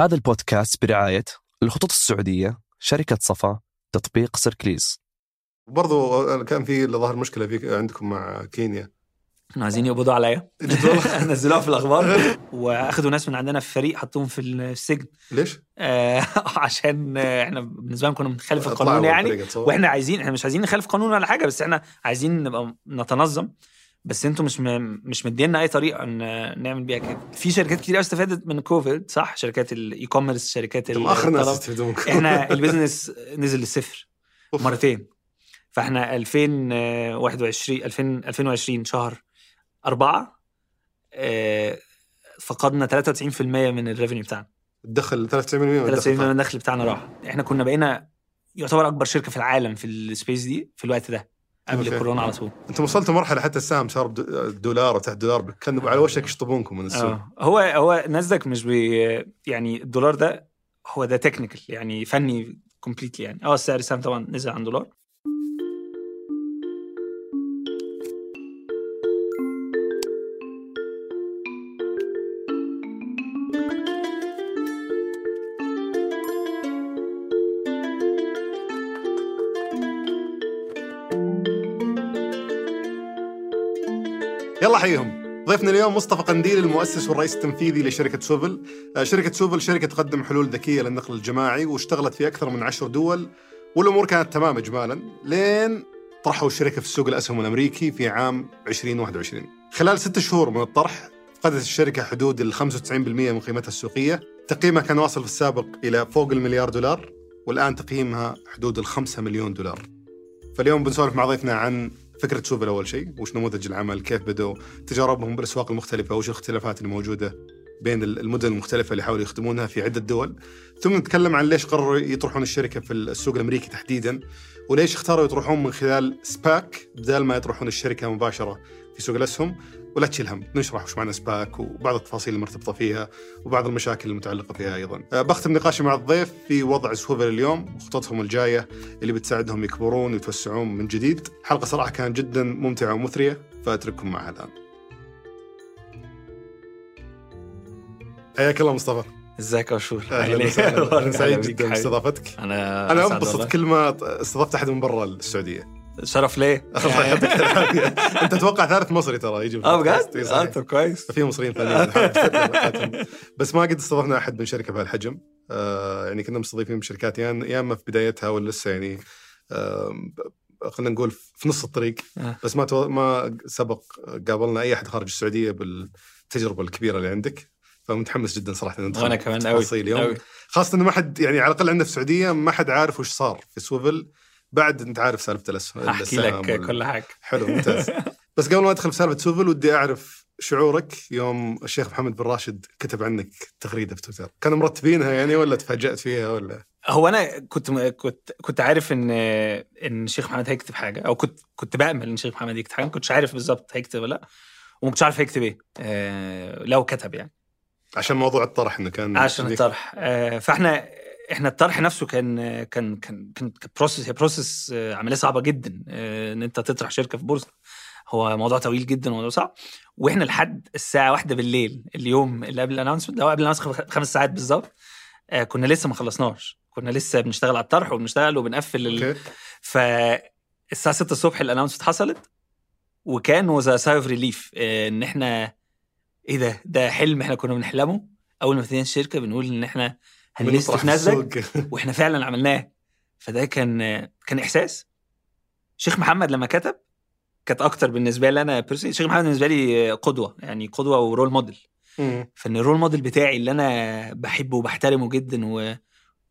هذا البودكاست برعاية الخطوط السعودية شركة صفا تطبيق سيركليز. برضو كان في ظهر مشكلة في عندكم مع كينيا. كانوا عايزين يقبضوا عليا؟ نزلوها في الأخبار. واخدوا ناس من عندنا في فريق حطوهم في السجن. ليش؟ آه، عشان إحنا بالنسبة لنا كنا بنخالف القانون يعني. وإحنا عايزين إحنا مش عايزين نخالف قانون ولا حاجة بس إحنا عايزين نبقى نتنظم. بس أنتوا مش م... مش مدينا اي طريقة ن- نعمل بيها كده. في شركات كتير استفادت من كوفيد صح؟ شركات ال e-commerce شركات آخر. يستفيدون إحنا ال business نزل للصفر. مرتين. فاحنا 2021 2000 2020 شهر أربعة آه، فقدنا 93% من ال revenue بتاعنا. الدخل 93% من 93% الدخل من الدخل بتاعنا راح. إحنا كنا بقينا يعتبر أكبر شركة في العالم في ال space دي في الوقت ده. قبل okay. الكورونا على طول. أنتم وصلتوا مرحلة حتى السهم صار دولار وتحت دولار. كانوا على وشك يشطبونكم من السوق. آه. هو هو ناسداك مش بي يعني الدولار ده هو ده technical يعني فني completely يعني. آه السعر السهم طبعا نزل عن دولار. يلا حيهم ضيفنا اليوم مصطفى قنديل المؤسس والرئيس التنفيذي لشركة سوفل آه، شركة سوفل شركة تقدم حلول ذكية للنقل الجماعي واشتغلت في أكثر من عشر دول والأمور كانت تمام إجمالا لين طرحوا الشركة في السوق الأسهم الأمريكي في عام 2021 خلال ست شهور من الطرح فقدت الشركة حدود ال 95% من قيمتها السوقية. تقييمها كان واصل في السابق إلى فوق المليار دولار والآن تقييمها حدود ال 5 مليون دولار. فاليوم بنسولف مع ضيفنا عن فكرة سوفل أول شيء وش نموذج العمل كيف بدوا تجاربهم بالأسواق المختلفة وش الاختلافات اللي موجوده بين المدن المختلفة اللي حاولوا يخدمونها في عدة دول. ثم نتكلم عن ليش قرروا يطرحون الشركة في السوق الأمريكي تحديدا وليش اختاروا يطرحون من خلال SPAC بدل ما يطرحون الشركة مباشرة في سوق الأسهم. ولا تشيل هم. نشرح وش معنى SPAC وبعض التفاصيل المرتبطه فيها وبعض المشاكل المتعلقة فيها أيضا. أه، بختم نقاشي مع الضيف في وضع سوفل اليوم وخططهم الجاية اللي بتساعدهم يكبرون ويتوسعون من جديد. حلقة صراحة كانت جدا ممتعة ومثرية فأترككم معها الان حياك الله مصطفى. إزيك يا شور أهلا وسهلا. أنا سعيد جدا باستضافتك. أنا أنا انبسط. كل ما استضفت أحد من برا السعودية. شرف ليه العافيه انت أتوقع ثالث مصري ترى يجي آه. بجد؟ إي آه. طب كويس في مصريين ثانيين. بس ما قد استضفنا أحد من شركة بهالحجم آه يعني كنا مستضيفين بشركات يا يا اما في بدايتها ولا لسه يعني آه خلينا نقول في نص الطريق آه. بس ما تو... ما سبق قابلنا أي أحد خارج السعودية بالتجربة الكبيرة اللي عندك فمتحمس جدا صراحة إن ندخل وأنا كمان قوي اليوم خاصة انه ما حد يعني على الأقل عندنا في السعودية ما حد عارف وش صار في سوفل بعد انت عارف سالفة الاسهم السهم لك وال- كل حاجة. حلو ممتاز. بس قبل ما ادخل في سالفه سوفل ودي أعرف شعورك يوم الشيخ محمد بن راشد كتب عنك تغريدة في تويتر. كانوا مرتبينها يعني ولا تفاجأت فيها ولا؟ هو أنا كنت كنت كنت عارف ان إن الشيخ محمد هيكتب حاجة أو كنت كنت بأمل إن الشيخ محمد يكتب حاجة ما كنتش عارف بالظبط هيكتب ولا لأ وما كنتش عارف هيكتب إيه. آه لو كتب يعني. عشان موضوع الطرح إنه كان عشان الطرح. آه فإحنا إحنا الطرح نفسه كان كان كان كان process هي بروسس عملية صعبة جدا آه، إن أنت تطرح شركة في بورصة. هو موضوع طويل جدا وموضوع صعب. وإحنا لحد الساعة واحدة بالليل اليوم اللي قبل ال announcement اللي هو قبل ال announcement بخمس ساعات بالظبط آه، كنا لسه ما خلصناش كنا لسه بنشتغل على الطرح وبنشتغل وبنقفل ال... أوكي. فالساعة 6 الصبح ال announcement حصلت. وكان with a sigh of relief إن إحنا إيه ده؟ ده حلم إحنا كنا بنحلمه. أول ما ابتدينا الشركة بنقول إن إحنا هن list في السوق. وإحنا فعلا عملناه فده كان كان إحساس شيخ محمد لما كتب كانت أكتر بالنسبة لي أنا personally شيخ محمد بالنسبة لي قدوة يعني قدوة و role model. فإن ال role model بتاعي اللي أنا بحبه وبحترمه جدا و...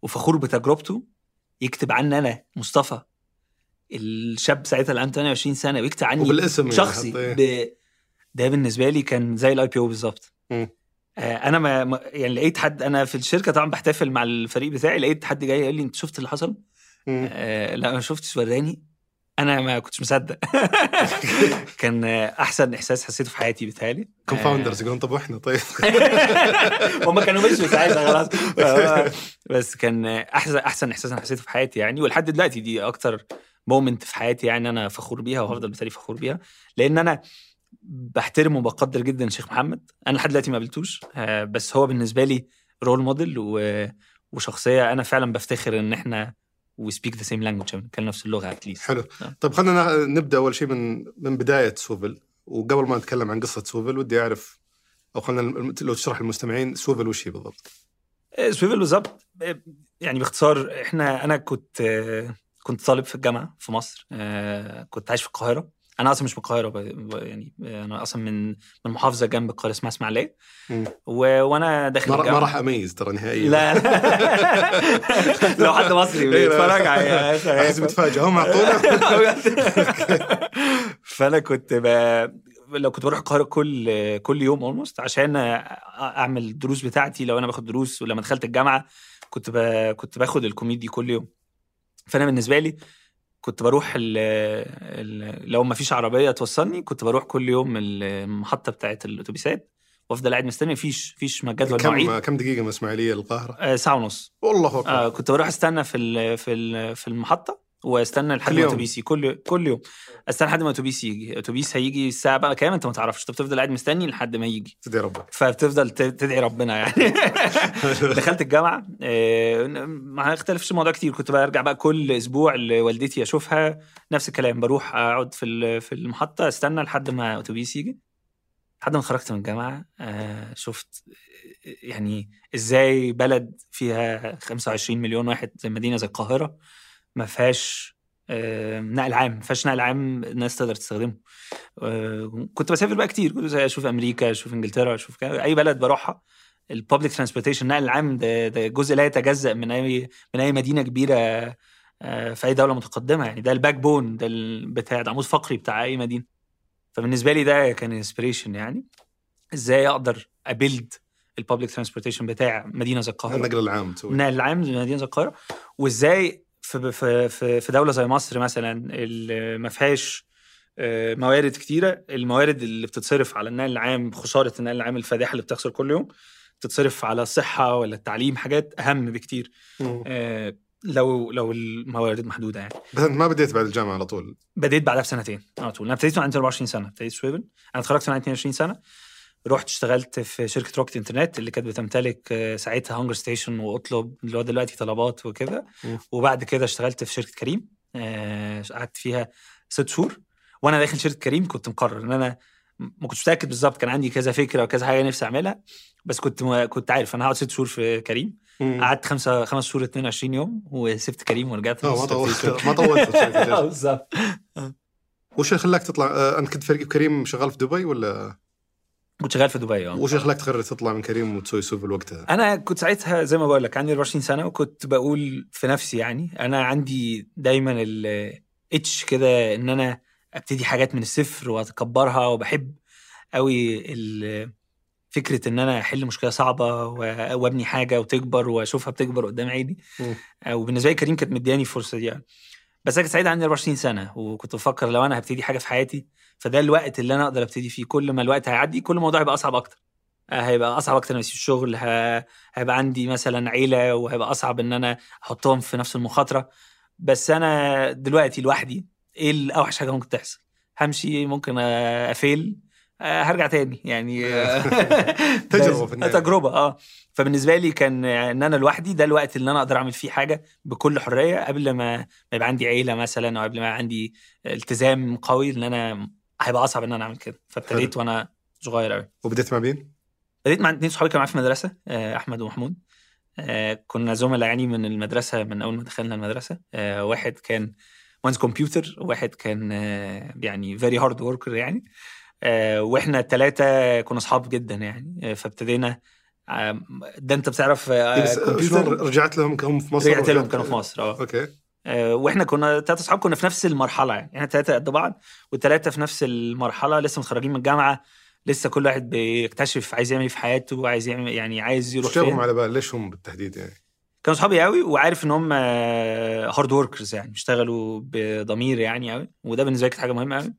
وفخور بتجربته يكتب عني أنا مصطفى الشاب ساعتها اللي عنده 28 سنة ويكتب عني وبالاسم يعني شخصي إيه. ب... ده بالنسبة لي كان زي الاي بي أو بالظبط أنا ما يعني لقيت حد أنا في الشركة طبعا بحتفل مع الفريق بتاعي لقيت حد جاي قال لي أنت شفت اللي حصل؟ آه لا ما شفتش وراني أنا ما كنتش مصدق. كان آه، أحسن إحساس حسيته في حياتي بيتهيألي. Co-founders يقولون طب وإحنا؟ طيب. هم كانوا مشوا ساعتها خلاص. بس كان أحسن أحسن إحساس أنا حسيته في حياتي يعني ولحد دلوقتي دي أكتر moment في حياتي يعني أنا فخور بيها وهفضل بالتالي فخور بيها. لأن أنا بحترم وبقدر جدا شيخ محمد. أنا لحد دلوقتي ما قابلتوش آه، بس هو بالنسبة لي role model وشخصية أنا فعلا بفتخر إن إحنا we speak the same language بنتكلم نفس اللغة at least حلو. نعم. طيب خلينا نبدأ أول شيء من من بداية سوفل. وقبل ما نتكلم عن قصة سوفل ودي أعرف أو خلينا لو تشرح للمستمعين سوفل وش هي بالضبط. سويفل بالظبط يعني باختصار إحنا أنا كنت كنت طالب في الجامعة في مصر آه، كنت عايش في القاهرة. أنا أصلا مش من القاهرة يعني أنا أصلا من من محافظة جنب القاهرة اسمها اسماعيلية. و- وأنا داخل ما, راح أميز ترى نهائيا. لا. لو حد مصري. بيتفرج على أحس بتفاجئ هم اعطونا فأنا كنت ب... لو كنت بروح القاهرة كل كل يوم اولموست عشان أعمل الدروس بتاعتي. لو أنا باخد دروس ولما دخلت الجامعة كنت ب... كنت باخد الكوميدي كل يوم. فأنا بالنسبة لي كنت بروح ال... ال... لو ما فيش عربية توصلني كنت بروح كل يوم المحطة بتاعت الأتوبيسات وأفضل قاعد مستني. مفيش فيش جدول مواعيد كم كم دقيقة من إسماعيلية للقاهرة؟ آه، ساعة ونص. والله أكبر. آه كنت بروح أستنى في ال في ال في المحطة. واستنى لحد ما يوم؟ اتوبيسي كل كل يوم. استنى لحد ما أتوبيس يجي. أتوبيس هيجي الساعة بقى كام؟ أنت ما تعرفش. انت بتفضل قاعد مستني لحد ما يجي. تدري ربك فبتفضل تدعي ربنا يعني. دخلت الجامعة. آه، ما اختلفش الموضوع كتير. كنت برجع بقى كل أسبوع لوالدتي أشوفها. نفس الكلام. بروح أقعد في في المحطة. استنى لحد ما أتوبيس يجي. لحد ما خرجت من الجامعة. آه، شفت يعني إزاي بلد فيها 25 مليون واحد زي مدينة زي القاهرة. ما فيهاش آه، نقل عام ما فيهاش نقل عام الناس تقدر تستخدمه. آه، كنت بسافر بقى كتير كنت أشوف أمريكا أشوف إنجلترا أشوف كده. أي بلد بروحها. ال public transportation النقل العام ده, ده جزء لا يتجزأ من أي من أي مدينة كبيرة آه، في أي دولة متقدمة يعني. ده ال backbone ده بتاع العمود الفقري بتاع أي مدينة. فبالنسبة لي ده كان inspiration يعني. إزاي أقدر ا build ال public transportation بتاع مدينة زي القاهرة؟ النقل العام النقل العام مدينه زي القاهرة. وإزاي في في في دولة زي مصر مثلا اللي ما فيهاش آه، موارد كتيرة. الموارد اللي بتتصرف على النقل العام خسارة النقل العام الفادحة اللي بتخسر كل يوم تتصرف على الصحة ولا التعليم حاجات أهم بكتير. آه، لو لو الموارد محدودة يعني. بس أنت ما بديت بعد الجامعة على طول؟ بديت بعدها بسنتين على طول. أنا ابتديت وأنا عندي 24 سنة. ابتديت سويفل أنا اتخرجت وأنا عندي 22 سنة. رحت اشتغلت في شركة روكت انترنت اللي كانت بتمتلك آه، ساعتها هانجر ستيشن وأطلب اللي هو دلوقتي طلبات وكده. وبعد كده اشتغلت في شركة كريم آه، قعدت فيها ست شهور. وأنا داخل شركة كريم كنت مقرر إن أنا ما كنتش متأكد بالظبط كان عندي كذا فكرة وكذا حاجة نفسي أعملها. بس كنت كنت عارف أنا هقعد ست شهور في كريم. قعدت خمسة خمس شهور 22 يوم وسبت كريم ورجعت آه ما طولت. ما طولت آه،. بالظبط. وش اللي خلاك تطلع؟ آه، أنت كنت فريق كريم شغال في دبي ولا؟ كنت شغال في دبي آه وش اللي خلاك تقرر تطلع من كريم وتسوي سوفل وقتها؟ أنا كنت ساعتها زي ما بقول لك عندي 24 سنة وكنت بقول في نفسي يعني أنا عندي دايما ال itch كده إن أنا أبتدي حاجات من الصفر واكبرها وبحب قوي فكرة إن أنا أحل مشكلة صعبة وأبني حاجة وتكبر وأشوفها بتكبر قدام عيني مم. وبالنسبة لي كريم كانت مدياني الفرصه دي يعني بس أنا كنت سعيد عندي 24 سنة وكنت بفكر لو أنا هبتدي حاجة في حياتي فده الوقت اللي أنا أقدر أبتدي فيه. كل ما الوقت هيعدي كل الموضوع هيبقى أصعب أكتر. آه، هيبقى أصعب أكتر ان اسيب الشغل هيبقى عندي مثلا عيلة وهيبقى أصعب إن أنا أحطهم في نفس المخاطرة. بس أنا دلوقتي لوحدي إيه الاوحش حاجة ممكن تحصل؟ همشي ممكن أفيل آه، هرجع تاني. يعني تجربة في النهاية. تجربة آه. فبالنسبة لي كان إن أنا لوحدي ده الوقت اللي أنا أقدر أعمل فيه حاجة بكل حرية قبل ما ما يبقى عندي عيلة مثلا أو قبل ما عندي التزام قوي إن أنا هيبقى أصعب إن أنا أعمل كده. فابتديت وأنا صغير قوي وبديت مع مين؟ بديت مع اتنين صحابي كانوا معايا في المدرسة آه، أحمد ومحمود. آه، كنا زملاء يعني من المدرسة من أول ما دخلنا المدرسة. آه، واحد كان مهندس كمبيوتر وواحد كان يعني very hard worker يعني. وإحنا الثلاثه كنا اصحاب جدا يعني. فابتدينا ده أنت بتعرف كمبيوتر رجعت لهم هم في مصر؟ رجعت لهم كانوا في مصر آه. أوكي. وإحنا كنا ثلاثة أصحاب كنا في نفس المرحلة يعني. إحنا ثلاثة قد بعض والثلاثه في نفس المرحلة لسه متخرجين من الجامعة لسه كل واحد بيكتشف عايز يعمل إيه في حياته وعايز يعمل يعني عايز يروح فين. على بال ليش هم بالتحديد يعني؟ كانوا صحابي قوي وعارف إن هم hard workers يعني بيشتغلوا بضمير يعني قوي وده بالنسبة لي كانت حاجة مهمة قوي.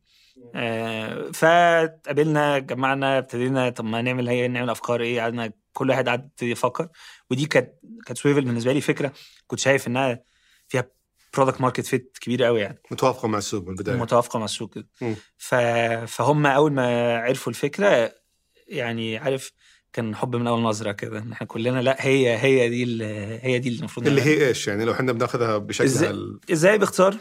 آه، فاتقابلنا جمعنا ابتدينا طب ما نعمل هي نعمل أفكار إيه قعدنا كل واحد قعد يفكر. ودي كانت كانت سويفل بالنسبة لي فكرة كنت شايف إنها فيها product market fit كبير قوي يعني. متوافقة مع السوق من البداية. متوافقة مع السوق. كده. ف... فهم أول ما عرفوا الفكرة يعني عارف كان حب من أول نظرة كده. ان إحنا كلنا لا هي هي دي هي دي اللي المفروض اللي. هي إيش يعني؟ لو إحنا بناخذها بشكلها إزاي- ال- إزاي باختصار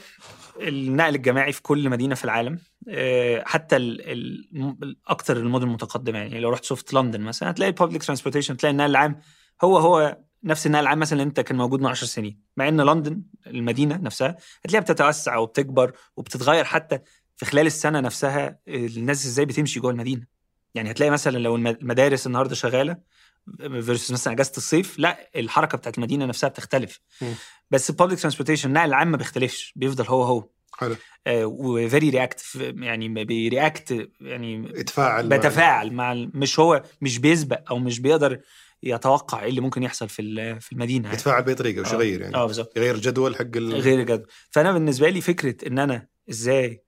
النقل الجماعي في كل مدينة في العالم آه، حتى ال- ال- الاكثر المدن المتقدمة يعني. لو رحت شفت لندن مثلا هتلاقي ال public transportation تلاقي النقل العام هو هو نفس النقل العام مثلا اللي أنت كان موجود من 10 سنين. مع إن لندن المدينة نفسها هتلاقيها بتتوسع وبتكبر وبتتغير حتى في خلال السنة نفسها الناس إزاي بتمشي جوه المدينة. يعني هتلاقي مثلا لو الم- المدارس النهارده شغالة versus مثلا أجازة الصيف لا الحركة بتاعت المدينة نفسها بتختلف. مم. بس ال public transportation النقل العام ما بيختلفش بيفضل هو هو. حلو. و very react يعني بي react يعني يتفاعل مع- بيتفاعل مع ال- مش هو مش بيسبق أو مش بيقدر يتوقع إيه اللي ممكن يحصل في في المدينة يعني. يتفاعل باي طريقه وش آه. يغير يعني. آه بالظبط. يغير الجدول حق ال... غير الجدول. فأنا بالنسبة لي فكرة إن أنا إزاي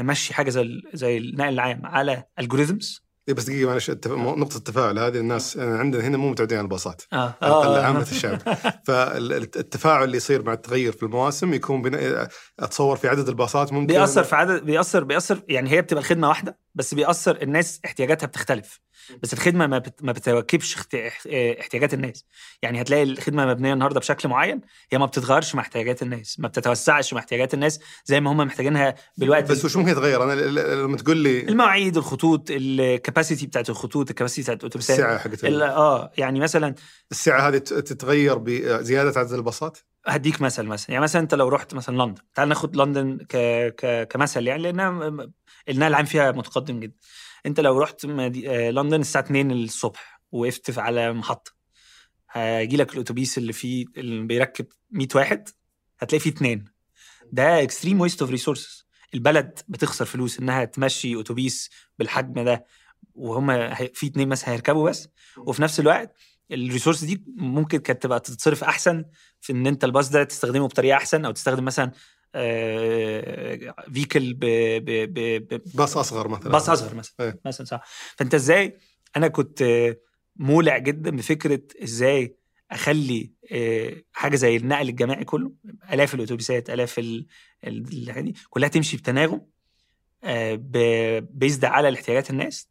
أمشي حاجة زي زي النقل العام على الجوريزمز بس دقيقة معلش التف... نقطة التفاعل. هذه الناس عندنا هنا مو متعودين على الباصات. آه. أقل عامة الشعب. فالتفاعل اللي يصير مع التغير في المواسم يكون بنا... أتصور في عدد الباصات ممكن بيأثر في عدد بيأثر بيأثر يعني هي بتبقى الخدمة واحدة؟ بس بيأثر الناس احتياجاتها بتختلف. بس الخدمة ما بت... ما بتواكبش اخت... اح- احتياجات الناس. يعني هتلاقي الخدمة مبنية النهارده بشكل معين هي ما بتتغيرش مع احتياجات الناس ما بتتوسعش مع احتياجات الناس زي ما هم محتاجينها بالوقت بس وش ممكن يتغير؟ أنا لما تقول لي المواعيد الخطوط الكباسيتي بتاعت الخطوط الكباسيتي بتاعت الاتوبيسات السعة حقت آه يعني مثلا السعة هذه تتغير بزياده عدد الباصات؟ هديك مثل مثلا. يعني مثلا أنت لو رحت مثلا لندن تعال ناخد لندن ك... ك... كمثل يعني لأنها النقل العام فيها متقدم جدا. انت لو رحت مدي... آه، لندن الساعة 2 الصبح وقفت على محطة هيجي لك الأتوبيس اللي فيه اللي بيركب 100 واحد هتلاقي فيه اثنين ده extreme waste of resources البلد بتخسر فلوس إنها تمشي أتوبيس بالحجم ده وهم. في اثنين مثلا هيركبوا بس. وفي نفس الوقت ال resource دي ممكن كانت تبقى تتصرف أحسن في إن أنت الباص ده تستخدمه بطريقة أحسن أو تستخدم مثلا vehicle ب ب ب ب باص أصغر مثلا. باص أصغر مثلا. إيه. مثلا صح. فأنت إزاي أنا كنت آه، مولع جدا بفكرة إزاي أخلي آه، حاجة زي النقل الجماعي كله آلاف الأتوبيسات آلاف ال- ال- الحاجات دي كلها تمشي بتناغم based على الاحتياجات الناس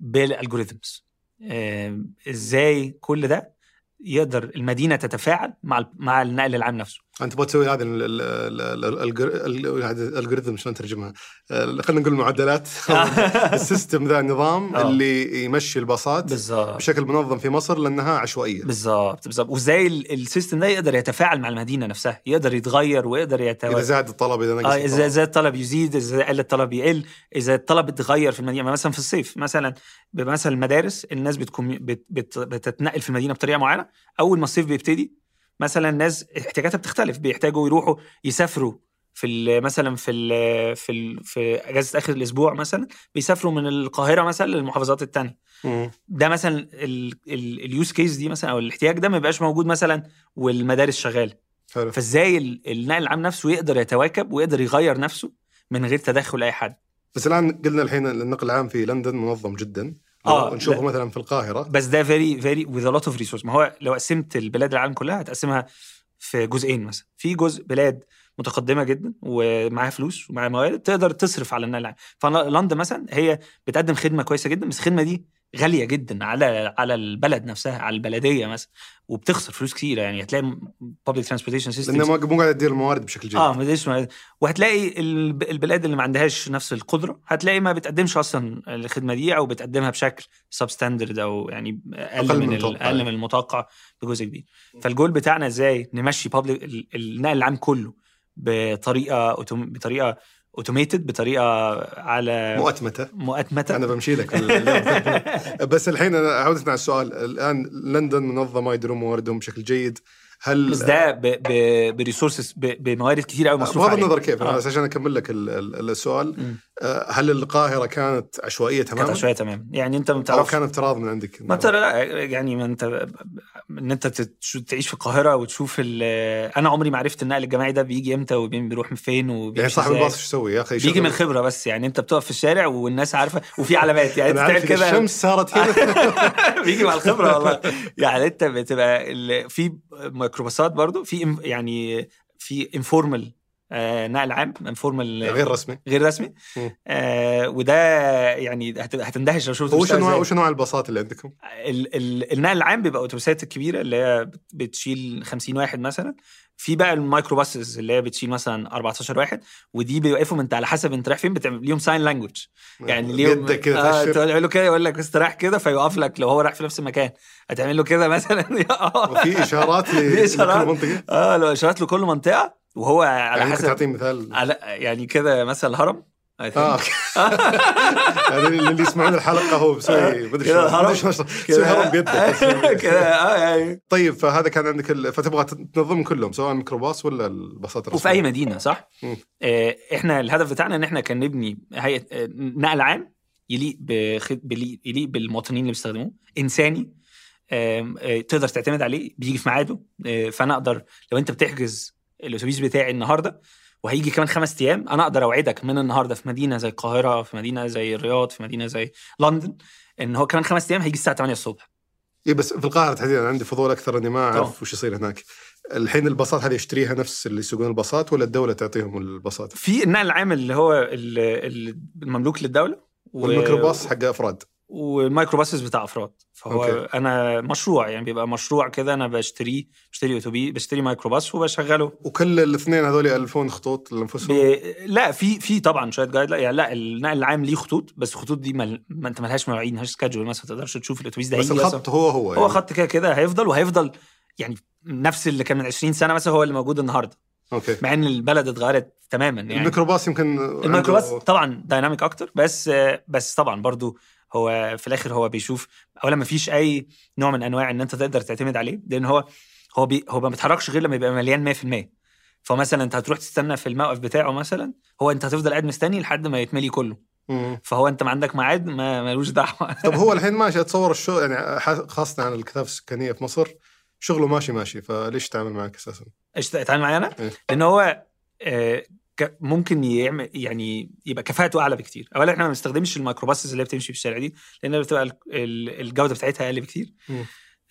بال algorithms آه، إزاي كل ده يقدر المدينة تتفاعل مع مع النقل العام نفسه. أنت تبغى تسوي هذه ال algorithm شلون نترجمها؟ آه، خلينا نقول المعدلات ال system ذا النظام آه. اللي يمشي الباصات بشكل منظم في مصر لأنها عشوائية بالظبط بالظبط وازاي ال- السيستم ده يقدر يتفاعل مع المدينة نفسها يقدر يتغير ويقدر إذا يتوازن زاد الطلب إذا نقص آه إذا. اذا الطلب يزيد إذا قل الطلب يقل إذا الطلب اتغير في المدينة مثلا في الصيف مثلا مثلا المدارس الناس بتكون بت بت بتتنقل في المدينة بطريقة معينة أول ما الصيف بيبتدي مثلا الناس احتياجاتها بتختلف بيحتاجوا يروحوا يسافروا في مثلا في ال في ال في إجازة آخر الأسبوع مثلا بيسافروا من القاهرة مثلا للمحافظات الثانية. ده مثلا ال use case دي مثلا أو الاحتياج ده ما يبقاش موجود مثلا والمدارس شغالة. فإزاي ال- النقل العام نفسه يقدر يتواكب ويقدر يغير نفسه من غير تدخل أي حد؟ بس الآن قلنا الحين النقل العام في لندن منظم جدا. آه نشوفه لا. مثلا في القاهرة. بس ده very very a lot of resource. ما هو لو قسمت البلاد العالم كلها هتقسمها في جزئين مثلا. في جزء بلاد متقدمة جدا ومعاها فلوس ومعاها موارد تقدر تصرف على النقل العام. فلندن مثلا هي بتقدم خدمة كويسة جدا بس الخدمة دي غالية جدا على على البلد نفسها على البلدية مثلا وبتخسر فلوس كتيرة يعني. هتلاقي transportation systems لأنه ما- مو قاعد تدير الموارد بشكل جيد. آه ما وهتلاقي الب- البلاد اللي ما عندهاش نفس القدرة هتلاقي ما بتقدمش أصلا الخدمة دي أو بتقدمها بشكل sub standard أو يعني أقل, أقل من, أقل يعني. من المتوقع بجزء كبير. فالجول بتاعنا إزاي؟ نمشي ال- النقل العام كله بطريقة بطريقة automated بطريقة على مؤتمتة. مؤتمتة. أنا بمشي لك. بس الحين أنا عودة على السؤال. الآن لندن منظمة يديرون مواردهم بشكل جيد. هل بس ده ب resources بموارد كتير قوي مصروف بغض النظر كيف آه. عشان أكمل لك ال- ال- السؤال مم. آه، هل القاهرة كانت عشوائية كانت تماما؟ شوية تمام يعني أنت ما أو بتعرفش كان افتراض من عندك ما ترى لا يعني ما أنت إن أنت تعيش في القاهرة وتشوف أنا عمري ما عرفت النقل الجماعي ده بيجي إمتى وبيروح من فين وبيمشي يعني صاحب. الباص إيش يسوي يا أخي بيجي من الخبرة بس يعني أنت بتقف في الشارع والناس عارفة وفي علامات يعني أنت كده الشمس صارت هنا بيجي مع الخبرة والله يعني أنت بتبقى في ميكروباصات برضو في يعني في informal آه نقل عام informal غير رسمي غير رسمي. آه وده يعني هت- هتندهش لو شفت وش انواع إزاي. وش انواع الباصات اللي عندكم؟ ال- ال- النقل العام بيبقى اتوبيسات الكبيره اللي هي بت- بتشيل 50 واحد مثلا في بقى ال microbuses اللي هي بتشيل مثلا 14 واحد ودي بيوقفوا انت على حسب انت رايح فين بتعمل ليهم sign language يعني ليهم بيدك كده آه تقول له كده يقول لك استراح كده فيوقف لك لو هو رايح في نفس المكان. هتعمل له كده مثلا؟ وفي إشارات. لكل منطقة؟ آه لو اشارت له كل منطقة وهو على يعني ممكن حسب تعطيني مثال؟ على يعني كده مثلا الهرم. آه. اللي يسمعون الحلقة هو بيسوي مدري شو بيسوي هرم يعني. طيب فهذا كان عندك ال... فتبغى تنظم كلهم سواء ميكروباص ولا الباصات وفي أي مدينة صح؟ آه إحنا الهدف بتاعنا إن إحنا كان نبني هيئه آه، نقل عام يليق. بلي- يليق بالمواطنين اللي بيستخدموه إنساني آه، تقدر تعتمد عليه بيجي في ميعاده. فانا أقدر لو أنت بتحجز الأتوبيس بتاعي النهارده وهيجي كمان خمس أيام أنا أقدر أوعدك من النهارده في مدينة زي القاهرة في مدينة زي الرياض في مدينة زي لندن إن هو كمان خمس أيام هيجي الساعة 8 الصبح. اي بس في القاهرة تحديدا عندي فضول أكثر إني ما. أعرف وش يصير هناك. الحين الباصات هذه يشتريها نفس اللي يسوقون الباصات ولا الدولة تعطيهم الباصات؟ في النقل العام اللي هو ال- ال- المملوك للدولة و- والميكروباص حق أفراد. وال microbuses بتاع أفراد. فهو okay. أنا مشروع يعني بيبقى مشروع كده أنا بشتريه بشتري أتوبيس بشتري مايكروباص وبشغله. وكل الاثنين هذول يألفون خطوط لأنفسهم؟ ب... لا في في طبعا شوية guide لا يعني لا النقل العام ليه خطوط بس الخطوط دي مل... ما أنت ملهاش مواعيد ملهاش schedule مثلا ما تقدرش تشوف الأتوبيس ده بس الخط هو هو يعني. هو خط كده كده هيفضل وهيفضل يعني نفس اللي كان من 20 سنة مثلا هو اللي موجود النهارده. okay. مع إن البلد اتغيرت تماما يعني. الميكروباص يمكن الميكروباص عنده- طبعا dynamic أكتر بس بس طبعا برضو هو في الآخر هو بيشوف أولا ما فيش أي نوع من أنواع إن أنت تقدر تعتمد عليه لأن هو هو بي هو ما بيتحركش غير لما يبقى مليان 100% فمثلا أنت هتروح تستنى في الموقف بتاعه مثلا هو أنت هتفضل قاعد مستني لحد ما يتملي كله مم. فهو أنت ما عندك ميعاد ما ملوش دعوة طب هو الحين ماشي اتصور الشغل يعني خاصة عن الكثافه السكانية في مصر شغله ماشي ماشي فليش تعامل معك أساسا؟ إيش تعال معايا أنا إيه. لأن هو آه، ك- ممكن يعمل يعني يبقى كفاءته أعلى بكتير. اولا إحنا ما بنستخدمش الميكروباصز اللي بتمشي في الشارع دي لأن بتبقى ال- ال- الجودة بتاعتها أقل بكتير.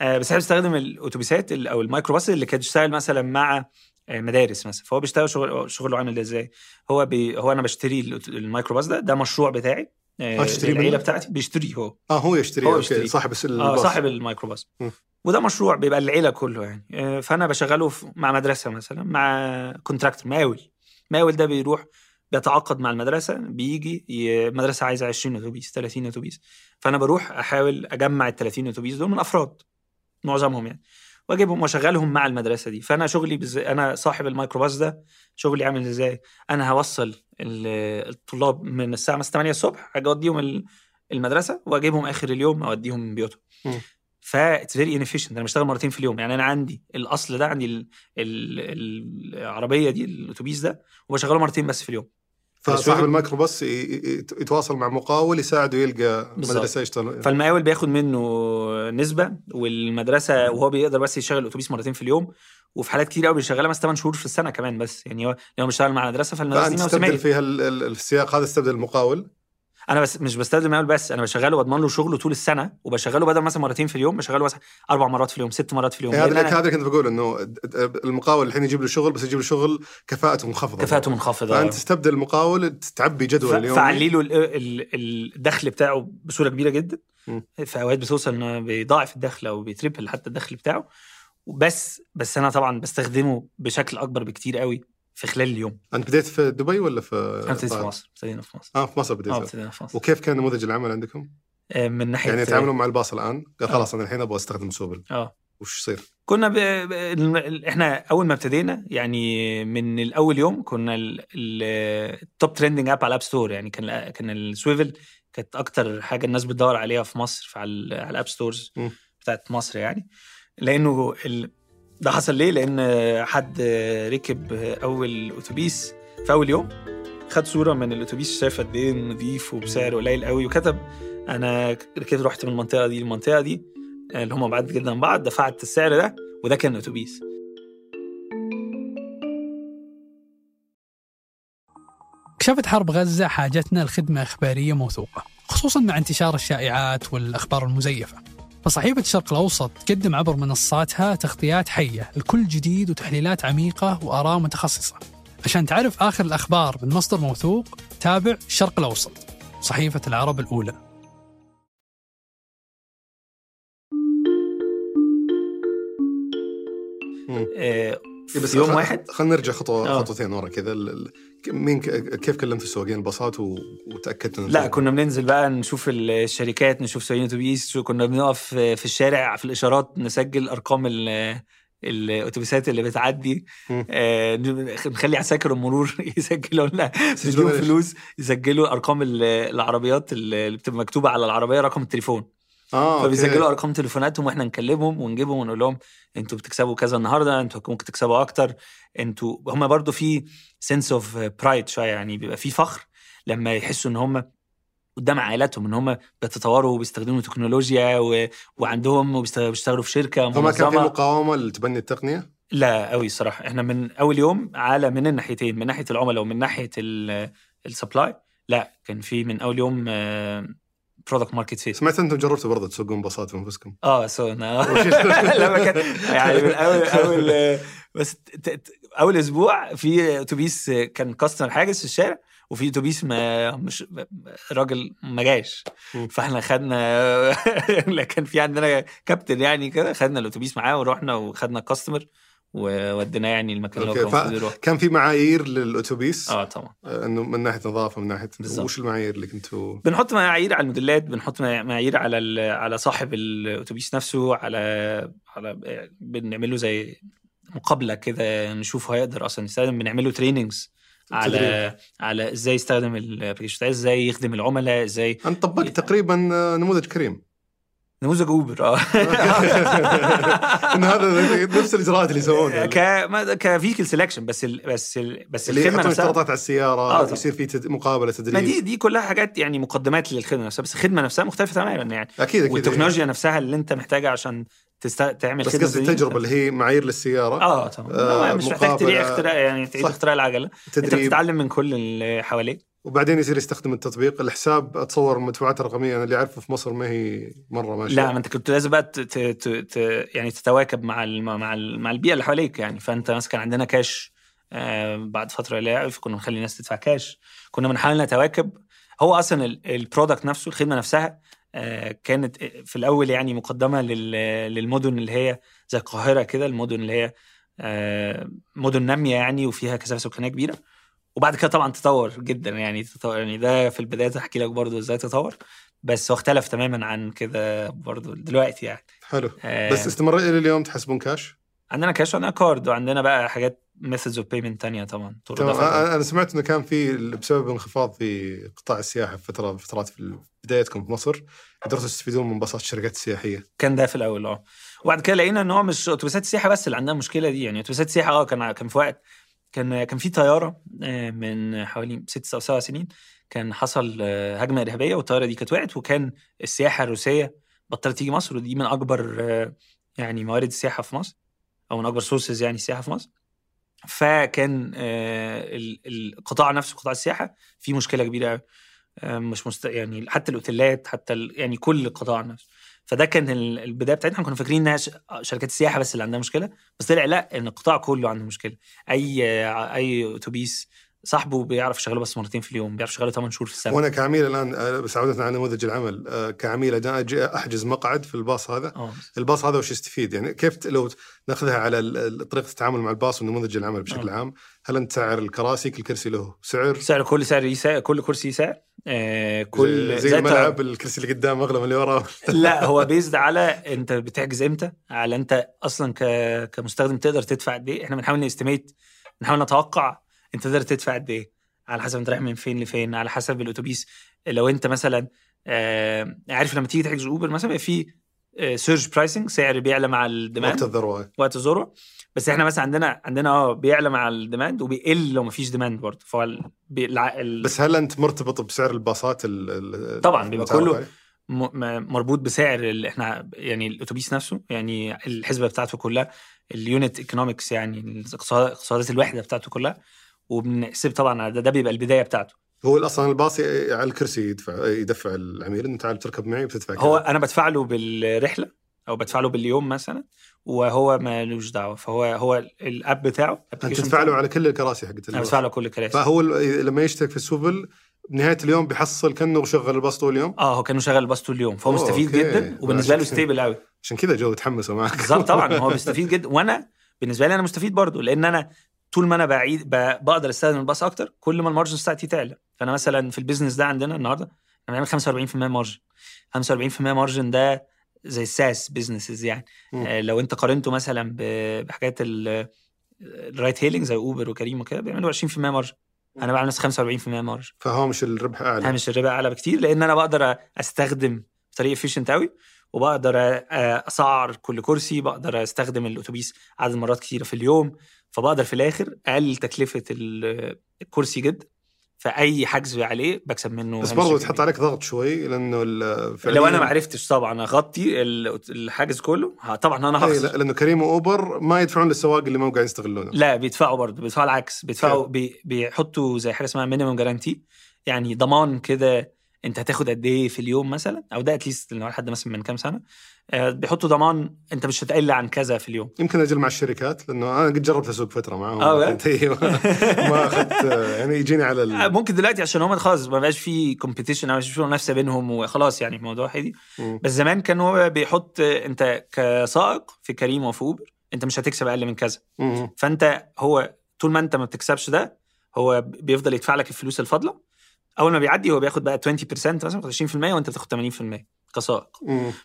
آه، بس إحنا بنستخدم الاتوبيسات ال- أو الميكروباص اللي كانت بتشتغل مثلا مع آه، مدارس مثلا. فهو بيشتغل شغل شغله عامل إزاي؟ هو بي هو أنا بشتري الميكروباص ده ده مشروع بتاعي آه، تشتريه العيلة؟ بتاعتي. بيشتري هو. آه هو يشتري هو يشتري. صاحب الس- آه الباص صاحب الميكروباص. م. وده مشروع بيبقى العيلة كله يعني. آه، فأنا بشغله مع مدرسة مثلا مع contractor مقاول. مقاول ده بيروح بيتعاقد مع المدرسة بيجي المدرسة عايزة 20 أتوبيس 30 أتوبيس. فأنا بروح أحاول أجمع ال 30 أتوبيس دول من أفراد معظمهم يعني. وأجيبهم وأشغلهم مع المدرسة دي. فأنا شغلي بز... أنا صاحب الميكروباص ده شغلي عامل إزاي؟ أنا هوصل ال- الطلاب من الساعة مثلا 8 الصبح أجي أوديهم ال- المدرسة وأجيبهم آخر اليوم أوديهم بيوتهم. مم. فا very inefficient أنا بشتغل مرتين في اليوم. يعني أنا عندي الأصل ده عندي ال... ال... العربية دي الأتوبيس ده وبشغله مرتين بس في اليوم. فصاحب الميكروباص يتواصل مع مقاول يساعده يلقى بالظبط. مدرسة يشتغل فالمقاول بياخد منه نسبة والمدرسة وهو بيقدر بس يشغل الأتوبيس مرتين في اليوم. وفي حالات كتير قوي بيشغلها مثلا 8 شهور في السنة كمان بس. يعني هو لو بيشتغل مع مدرسة فالمدرسة دي موسميه في السياق هذا استبدل المقاول؟ أنا بس مش بستخدم المقاول بس أنا بشغله وأضمن له شغله طول السنة وبشغله بدل مثلا مرتين في اليوم بشغله مثلا أربع مرات في اليوم ست مرات في اليوم. إيه، هذا اللي أنا كنت بقول إنه المقاول الحين يجيب له شغل بس يجيب له شغل كفاءته منخفضة. كفاءته منخفضة. فأنت تستبدل المقاول تعبي جدول ف- اليوم فعلي له ال- ال- الدخل بتاعه بصورة كبيرة جدا. مم. في أوقات بتوصل إنه بيضاعف الدخل أو بيتربل حتى الدخل بتاعه. بس بس أنا طبعا بستخدمه بشكل أكبر بكتير قوي. في خلال اليوم. أنت بديت في دبي ولا في أنا ابتديت في؟ مصر ابتدينا في مصر. آه في مصر بديت. آه ابتدينا في مصر. وكيف كان نموذج العمل عندكم؟ آه، من ناحية يعني يتعاملون مع الباص الآن؟ قال خلاص أنا الحين أبغى أستخدم سويفل آه. وش يصير؟ كنا ب... ب... إحنا أول ما ابتدينا يعني من الأول يوم كنا ال top trending app على ال app store يعني كان كان السويفل كانت أكتر حاجة الناس بتدور عليها في مصر في على ال- على ال app stores. بتاعت مصر يعني. لأنه ال... ده حصل ليه؟ لأن حد ركب أول أتوبيس في أول يوم خد صورة من الأتوبيس شاف قد إيه نظيف وبسعر قليل قوي وكتب أنا ركبت رحت من المنطقة دي للمنطقة دي اللي هم بعاد جدا عن بعض دفعت السعر ده وده كان اتوبيس كشفت حرب غزة حاجتنا لخدمة إخبارية موثوقة خصوصا مع انتشار الشائعات والأخبار المزيفة فصحيفة الشرق الأوسط تقدم عبر منصاتها تغطيات حية لكل جديد وتحليلات عميقة وآراء متخصصة عشان تعرف آخر الأخبار من مصدر موثوق تابع الشرق الأوسط صحيفة العرب الأولى مم. آه، إيه بس في يوم خ- واحد خلينا نرجع خطوه آه. خطوتين ورا كذا ال- مين ك- كيف كلمت السواقين الباصات و- وتاكدت إن لا كنا بننزل بقى نشوف الشركات نشوف سواقين أتوبيس كنا بنقف في الشارع في الإشارات نسجل أرقام ال- الأتوبيسات اللي بتعدي. آه، نخلي عساكر المرور يسجلوا لنا؟ فلوس يسجلوا أرقام ال- العربيات اللي بتبقى مكتوبة على العربية رقم التليفون آه. فبيسجلوا أرقام تليفوناتهم وإحنا نكلمهم ونجيبهم ونقول لهم أنتوا بتكسبوا كذا النهارده أنتوا ممكن تكسبوا أكتر أنتوا هم برضو في sense of pride شوية يعني بيبقى في فخر لما يحسوا إن هم قدام عائلاتهم إن هم بيتطوروا وبيستخدموا تكنولوجيا و... وعندهم وبيشتغلوا بيشتغلوا في شركة فما كان في منظمة مقاومة لتبني التقنية؟ لا قوي الصراحة إحنا من أول يوم على من الناحيتين من ناحية العملاء ومن ناحية ال supply لا كان في من أول يوم product market fit سمعت أنتم جربتوا برضه تسوقون باصات بانفسكم آه so لما كان يعني من اول أول بس أول أسبوع في أتوبيس كان customer حاجز في الشارع وفي أتوبيس ما مش راجل ما جاش. فإحنا خدنا كان في عندنا كابتن يعني كده خدنا الأتوبيس معاه ورحنا وخدنا الكاستمر ووديناه يعني المكان اللي هو كان يروح. كان في معايير للأتوبيس؟ آه طبعا. آه، إنه من ناحية نظافة من ناحية بالظبط. وش المعايير اللي كنتوا؟ بنحط معايير على الموديلات بنحط معايير على على صاحب الأتوبيس نفسه على على بنعمل له زي مقابلة كده نشوف هيقدر أصلا يستخدم بنعمل له تريننجز على تدريب. على إزاي يستخدم ال application إزاي يخدم العملاء إزاي أنت طبقت تقريبا آه، نموذج كريم. نموذج أوبر. آه. إن هذا نفس الإجراءات اللي يسوونها ك ما- كفيكل سelection بس ال بس ال بس اللي الخدمة نفسها. اشتراطات على السيارة آه،. يصير في تد... مقابلة ما تدريب دي دي كلها حاجات يعني مقدمات للخدمة نفسها بس الخدمة نفسها مختلفة تماما يعني. أكيد أكيد. والتكنولوجيا نفسها اللي أنت محتاجها عشان تست... تعمل بس قصدي التجربة اللي هي معايير للسيارة. آه طبعا. آه، مش محتاج. تعيد اختراع يعني تعيد. اختراع العجلة. أنت تدريب. بتتعلم من كل اللي حواليك. وبعدين يصير يستخدم التطبيق. الحساب أتصور المدفوعات الرقميه أنا اللي أعرفه في مصر ما هي مرة ماشيه لا ما أنت كنت لازم بقى ت... ت... ت... يعني تتواكب مع ال... مع ال... مع البيئة اللي حواليك يعني. فأنت مثلا كان عندنا كاش آه بعد فترة لا كنا نخلي الناس تدفع كاش. كنا بنحاول نتواكب هو أصلا ال- البرودكت نفسه الخدمة نفسها آه كانت في الأول يعني مقدمة لل... للمدن اللي هي زي القاهرة كده المدن اللي هي آه مدن نامية يعني وفيها كثافة سكانية كبيرة. وبعد كده طبعا تطور جدا يعني تطور يعني ده في البداية هحكي لك برضو إزاي تطور بس هو اختلف تماما عن كده برضو دلوقتي يعني. حلو. آه، بس استمر إلى اليوم تحسبون كاش عندنا كاش وعندنا كارد وعندنا بقى حاجات methods of payment تانية طبعا. أنا سمعت إنه كان في بسبب انخفاض في قطاع السياحة في فترة فترات في بدايتكم في مصر قدرتوا تستفيدون من باصات الشركات السياحيه كان ده في الأول آه. وبعد كده لقينا إن هو مش أتوبيسات السياحه بس اللي عندها المشكلة دي يعني أتوبيسات السياحه آه كان كان في وقت كان كان في طيارة آه، من حوالي ست أو سبع سنين كان حصل آه، هجمة إرهابية والطيارة دي كانت وقعت وكان السياحة الروسية بطلت تيجي مصر ودي من أكبر آه، يعني موارد السياحة في مصر أو من أكبر sources يعني السياحة في مصر. فكان ال- القطاع نفسه قطاع السياحة فيه مشكلة كبيرة مش مست... يعني حتى الأوتيلات حتى ال... يعني كل القطاع نفسه. فده كان ال- البداية بتاعتنا كنا فاكرين إنها. شركات السياحه بس اللي عندها مشكلة بس طلع لأ إن القطاع كله عنده مشكلة اي أي أتوبيس صاحبه بيعرف يشغله بس مرتين في اليوم بيعرف يشغله 8 شهور في السنة. وأنا كعميل الآن آه، بس عوده على نموذج العمل آه، كعميل أنا أجي أحجز مقعد في الباص هذا. آه. الباص هذا وش يستفيد؟ يعني كيف لو ناخذها على طريقة التعامل مع الباص ونموذج العمل بشكل آه. عام هل أنت سعر الكراسي كل كرسي له سعر؟ سعر كل سعر ليه سعر كل كرسي سعر آه كل زي, زي الملعب الكرسي اللي قدام أغلى من اللي وراه. لا هو based على أنت بتحجز إمتى على أنت أصلا ك... كمستخدم تقدر تدفع قد إيه إحنا بنحاول ن estimate بنحاول نتوقع انت تقدر تدفع قد إيه؟ على حسب انت رايح من فين لفين على حسب الأتوبيس. لو انت مثلا آه عارف لما تيجي تحجز أوبر مثلا بيبقى في surge pricing سعر بيعلى مع ال demand وقت الذروة. وقت الذروة. بس إحنا مثلا عندنا عندنا آه بيعلى مع ال demand وبيقل لو مفيش demand برضه. فهو ال... بس هل انت مرتبط بسعر الباصات ال- طبعاً، بيبقى كله مربوط بسعر اللي إحنا يعني الأتوبيس نفسه يعني الحسبة بتاعته كلها ال unit economics يعني اقتصادات الوحدة بتاعته كلها وبنحسب طبعا ده, ده بيبقى البداية بتاعته. هو أصلا الباص على الكرسي يدفع يدفع العميل. أنت تعال تركب معي بتدفع هو. أنا بدفع له بالرحلة أو بدفع له باليوم مثلا وهو مالوش دعوة. فهو هو الأب بتاعه أنت تدفع له على كل الكراسي حقت أنا. بدفع له كل الكراسي. فهو لما يشترك في السويفل بنهايه اليوم بيحصل كأنه شغل الباص طول اليوم؟ آه هو كان شغال الباص طول اليوم. فهو مستفيد أوكي. جدا وبالنسبة له. stable قوي عشان كذا جو تحمسوا معك. بالظبط طبعا. هو بيستفيد جدا وأنا بالنسبة لي أنا مستفيد برضه لأن أنا طول ما أنا بعيد بقدر أستخدم الباص أكتر كل ما ال margin بتاعتي تعلى. فأنا مثلا في ال business ده عندنا النهارده أنا بنعمل 45% margin 45% margin ده زي ال SaaS businesses يعني. آه لو أنت قارنته مثلا بحاجات ال- ال ride hailing زي اوبر وكريم وكده بيعملوا 20% margin أنا بعمل نفس 45% margin فهامش الربح أعلى. هامش الربح أعلى بكتير لأن أنا بقدر أستخدم بطريقة efficient قوي وبقدر أسعر كل كرسي بقدر أستخدم الأتوبيس عدد مرات كتيرة في اليوم فبقدر في الآخر اقلل تكلفة ال- الكرسي جدا فأي حجز عليه بكسب منه بس هامش برضو ربح تحط كبير. عليك ضغط شوي لأنه لو أنا ما عرفتش طبعا أغطي ال- الحجز كله طبعا أنا إيه، هخسر. لا، لأنه كريم وأوبر ما يدفعون للسواق اللي ما قاعدين يستغلونه. لا بيدفعوا برضه بيدفعوا العكس بيدفعوا بي بيحطوا زي حاجة اسمها minimum guarantee يعني ضمان كده انت هتاخد قد إيه في اليوم مثلا أو ده at least لو حد مثلا من كام سنة آه، بيحطوا ضمان انت مش هتقل عن كذا في اليوم يمكن أجل مع الشركات لأنه أنا قد جربت أسوق فترة معاهم آه، بجد؟ كنت- إيه، ما أخذت يعني يجيني على آه، ال... ممكن دلوقتي عشان هم خلاص ما بقاش في competition أو مش في منافسة بينهم وخلاص يعني الموضوع هادي مم. بس زمان كان هو بيحط آه، انت كسائق في كريم وفي أوبر انت مش هتكسب أقل من كذا. فانت هو طول ما انت ما بتكسبش ده هو بيفضل يدفع لك الفلوس الفاضلة أول ما بيعدي هو بياخد بقى 20% مثلا 20% وأنت بتاخد 80% كسائق.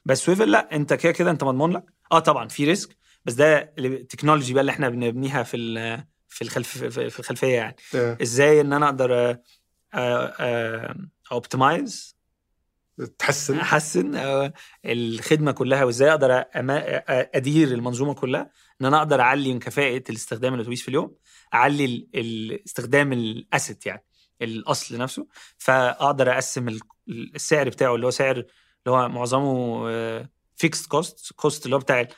بس سويفل لا أنت كده كده أنت مضمون لك آه طبعا في risk بس ده ال technology بقى اللي إحنا بنبنيها في في الخلف في في الخلفية يعني. إيه. إزاي إن أنا أقدر optimize تحسن. أحسن آه، الخدمة كلها وإزاي أقدر آه، أدير المنظومة كلها. إن أنا أقدر أعلي من كفاءة الإستخدام الاتوبيس في اليوم أعلي استخدام ال asset يعني. الأصل نفسه فأقدر أقسم ال- السعر بتاعه اللي هو سعر اللي هو معظمه fixed cost cost اللي هو بتاع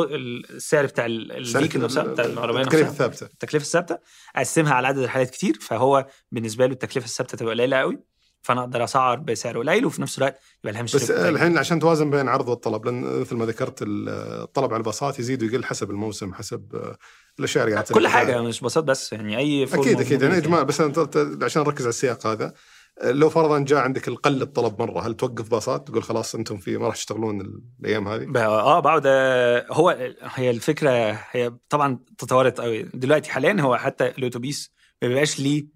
السعر بتاع ال- ال vehicle نفسها بتاع العربية التكلفه الثابتة. التكلفة الثابتة. أقسمها على عدد الرحلات كتير فهو بالنسبة له التكلفة الثابتة تبقى قليلة قوي فأنا أقدر أسعر بسعر قليل وفي نفس الوقت يبقى الهامش بس. الحين عشان توازن بين العرض والطلب لأن مثل ما ذكرت الطلب على الباصات يزيد ويقل حسب الموسم حسب الاشياء اللي قاعدة كل. حاجة مش باصات بس يعني أي أكيد أكيد يعني. جماعة بس عشان نركز على السياق هذا لو فرضا جاء عندك القل الطلب مرة هل توقف باصات تقول خلاص أنتم في ما راح تشتغلون الأيام هذه؟ آه بقعد هو هي الفكرة هي طبعا تطورت قوي دلوقتي حاليا هو حتى الأتوبيس ما بيبقاش ليه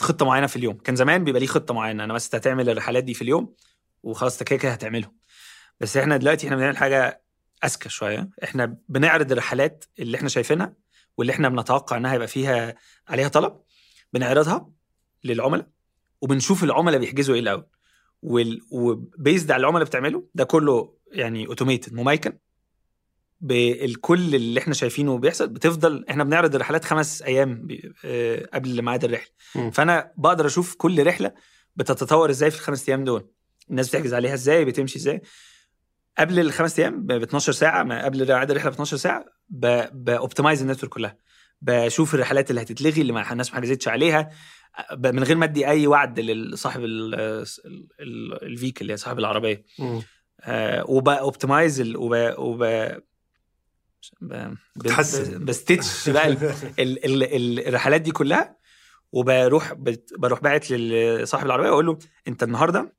خطة معينة في اليوم كان زمان بيبقى ليه خطة معينة أنا بس هتعمل الرحلات دي في اليوم وخلاص أنت كده هتعملهم بس إحنا دلوقتي إحنا بنعمل حاجة أذكى شوية. إحنا بنعرض الرحلات اللي إحنا شايفينها واللي إحنا بنتوقع إنها يبقى فيها عليها طلب بنعرضها للعملاء وبنشوف العملاء بيحجزوا إيه الأول. وال... و based على العملاء بتعمله ده كله يعني automated مميكن. بالكل اللي إحنا شايفينه بيحصل بتفضل إحنا بنعرض الرحلات خمس أيام ب- آه، قبل ميعاد الرحلة. مم. فأنا بقدر أشوف كل رحلة بتتطور إزاي في الخمس أيام دول. الناس بتحجز عليها إزاي؟ بتمشي إزاي؟ قبل الخمس أيام ب 12 ساعة ما قبل ميعاد الرحلة ب 12 ساعه ب optimize ال network كلها بشوف الرحلات اللي هتتلغي اللي ما الناس ما حجزتش عليها من غير ما أدي أي وعد لصاحب الفيكل اللي هي صاحب العربية. آه وباوبتمايز وب وب. بستitch بقى ال- ال- ال- الرحلات دي كلها وبروح بروح باعت لصاحب العربية وأقول له أنت النهارده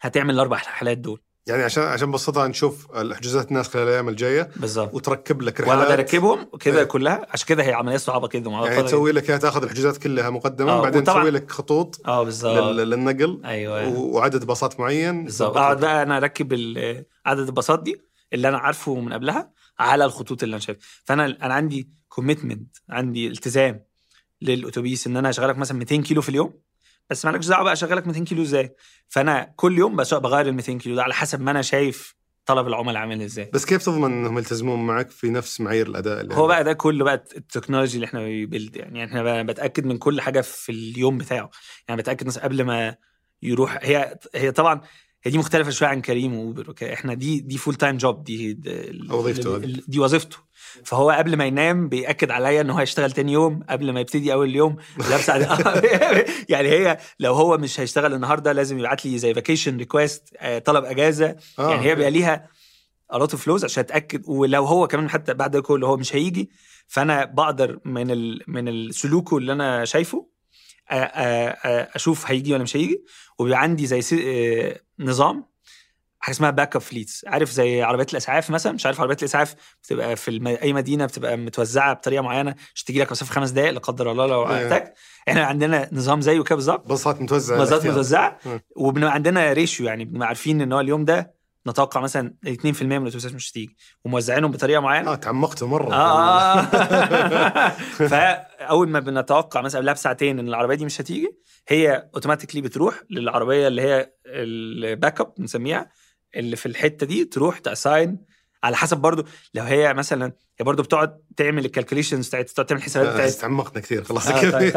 هتعمل الأربع رحلات دول يعني عشان عشان ببساطه نشوف الحجوزات الناس خلال الأيام الجاية بالظبط وتركب لك رحلات. أركبهم كده إيه. كلها. عشان كده هي عملية صعبة كده يعني. تسوي لك تأخذ الحجوزات كلها مقدمة آه، بعدين تسوي لك خطوط آه بالظبط لل- للنقل أيوه. وعدد باصات معين. بالظبط اقعد بقى أنا أركب عدد الباصات دي اللي أنا عارفه من قبلها على الخطوط اللي أنا شايفها فأنا أنا عندي commitment عندي التزام للأتوبيس إن أنا اشغلك مثلا 200 كيلو في اليوم. بس مالكش دعوة بقى أشغلك 200 كيلو إزاي؟ فأنا كل يوم بغير ال 200 كيلو ده على حسب ما أنا شايف طلب العملاء عامل إزاي. بس كيف تضمن إنهم يلتزمون معك في نفس معايير الأداء اللي هو بقى ده كله بقى ال technology اللي إحنا بي build يعني يعني إحنا بقى بتأكد من كل حاجة في اليوم بتاعه. يعني بتأكد مثلا قبل ما يروح هي هي طبعا هي دي مختلفة شوية عن كريم وأوبر إحنا دي دي full time job دي دي, وظيفته. دي وظيفته. فهو قبل ما ينام بيأكد عليا إن هو هيشتغل تاني يوم قبل ما يبتدي أول يوم. لابس على- يعني هي لو هو مش هيشتغل النهارده لازم يبعت لي زي vacation request طلب أجازة. آه، يعني هي. بيبقى ليها a lot of flows عشان أتأكد. ولو هو كمان حتى بعد كله هو مش هيجي فأنا بقدر من ال من السلوكه اللي أنا شايفه أشوف هيجي ولا مش هيجي. وبيبقى عندي زي آه، نظام حاجة اسمها backup fleets عارف زي عربيات الأسعاف مثلا؟ مش عارف عربيات الأسعاف بتبقى في الم... أي مدينة بتبقى متوزعة بطريقة معينة عشان تجي لك مسافة خمس دقائق لا قدر الله لو أيوة. احتاج إحنا عندنا نظام زيه كده بالظبط. باصات متوزعة. الاختيار. متوزعة. وبنبقى عندنا ratio يعني بنبقى عارفين إن هو اليوم ده نتوقع مثلا 2% من الأتوبيسات مش هتيجي. وموزعينهم بطريقة معينة. آه تعمقتوا مرة. آه. فأول ما بنتوقع مثلا قبلها بساعتين إن العربية دي مش هتيجي هي automatically بتروح للعربية اللي هي ال backup بنسميها اللي في الحتة دي تروح ت assign على حسب برضو لو هي مثلا هي برضو بتقعد تعمل ال calculations بتاعت تقعد تعمل حسابات آه، بتاعت تعمقنا كثير خلاص. آه، كذا طيب.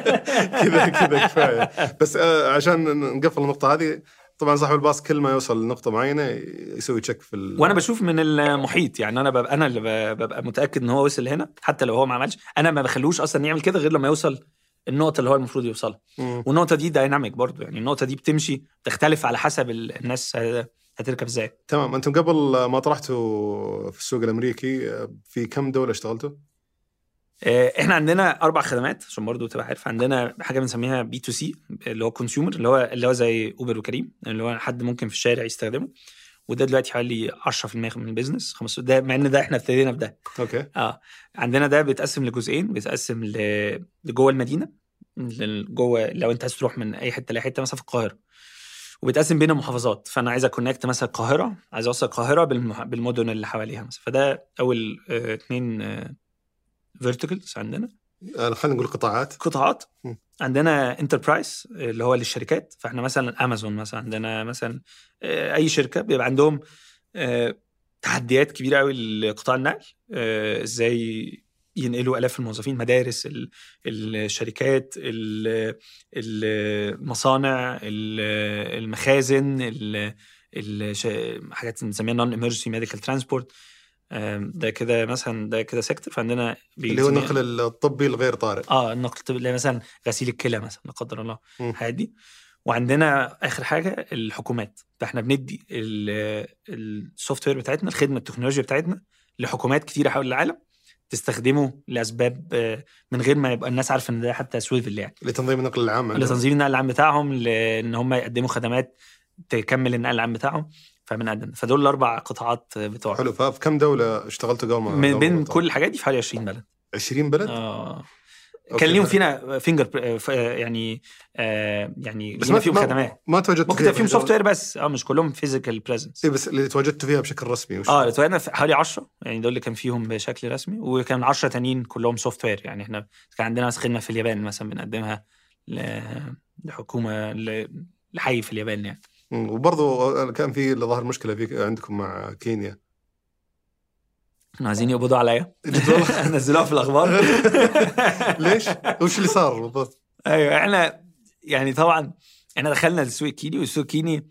كذا كذا كفاية. بس آه، عشان نقفل النقطة هذه طبعا صاحب الباص كل ما يوصل لنقطة معينة يسوي check in ال... وأنا بشوف من المحيط يعني أنا ببقى أنا اللي ببقى متأكد إن هو وصل هنا حتى لو هو ما عملش. أنا ما بخلوش أصلا يعمل كده غير لما يوصل النقطة اللي هو المفروض يوصلها. والنقطة دي dynamic برضو يعني النقطة دي بتمشي تختلف على حسب ال- الناس هتركب إزاي. تمام. أنتم قبل ما طرحتوا في السوق الأمريكي في كم دولة اشتغلتوا؟ آه، إحنا عندنا أربع خدمات عشان برضو تبقى عارف. عندنا حاجة بنسميها B2C اللي هو consumer اللي هو اللي هو زي اوبر وكريم اللي هو حد ممكن في الشارع يستخدمه. وده دلوقتي حوالي 10% من ال business 15 ده مع إن ده إحنا ابتدينا بده okay. آه عندنا ده بيتقسم لجزئين بيتقسم لجوه المدينة جوه لو أنت عايز تروح من أي حتة لأي حتة مثلا في القاهرة. وبيتقسم بين المحافظات فأنا عايز أ connect مثلا القاهرة عايز أوصل القاهرة بالمح... بالمدن اللي حواليها مثلا. فده أول آه، اتنين verticals عندنا. آه، خلينا نقول قطاعات. قطاعات. م. عندنا enterprise اللي هو للشركات. فإحنا مثلا امازون مثلا عندنا مثلا آه، أي شركة بيبقى عندهم آه، تحديات كبيرة قوي لقطاع النقل. آه، إزاي ينقلوا آلاف الموظفين مدارس ال- الشركات ال- المصانع ال- المخازن حاجات بنسميها non emergency medical transport ده كده مثلا ده كده sector فعندنا اللي هو النقل الطبي الغير طارئ. آه النقل الطبي اللي مثلا غسيل الكلى مثلا لا قدر الله. الحاجات دي. وعندنا آخر حاجة الحكومات. فاحنا بندي ال software بتاعتنا الخدمة التكنولوجيا بتاعتنا لحكومات كتيرة حول العالم تستخدمه لأسباب آه، من غير ما يبقى الناس عارفة إن ده حتى سويفل يعني. لتنظيم النقل العام. لتنظيم النقل العام بتاعهم لأن هم يقدموا خدمات تكمل النقل العام بتاعهم. فبنقدم فدول الأربع قطاعات بتوع حلو. ففي كم دولة اشتغلتوا قبل ما من بين كل الحاجات دي في حوالي 20 بلد. 20 بلد؟ آه. كان ليهم. فينا فينجر يعني آه يعني بس ما فيهم ما- خدمات. ما تواجدتوا ممكن فيهم سوفت وير بس. آه مش كلهم فيزيكال بريزنس اي بس اللي تواجدتوا فيها بشكل رسمي وش آه لتوينا في حوالي 10 يعني دول اللي كان فيهم بشكل رسمي. وكان 10 تانيين كلهم سوفت وير يعني إحنا كان عندنا مثلا خدمة في اليابان مثلا بنقدمها لحكومة ل- لحي في اليابان يعني. مم، وبرضو كان في ظهر مشكلة في عندكم مع كينيا عايزين يقبضوا عليا؟ نزلوها في الأخبار ليش؟ وش اللي صار بالضبط؟ أيوه إحنا يعني طبعا إحنا دخلنا السوق الكيني والسوق الكيني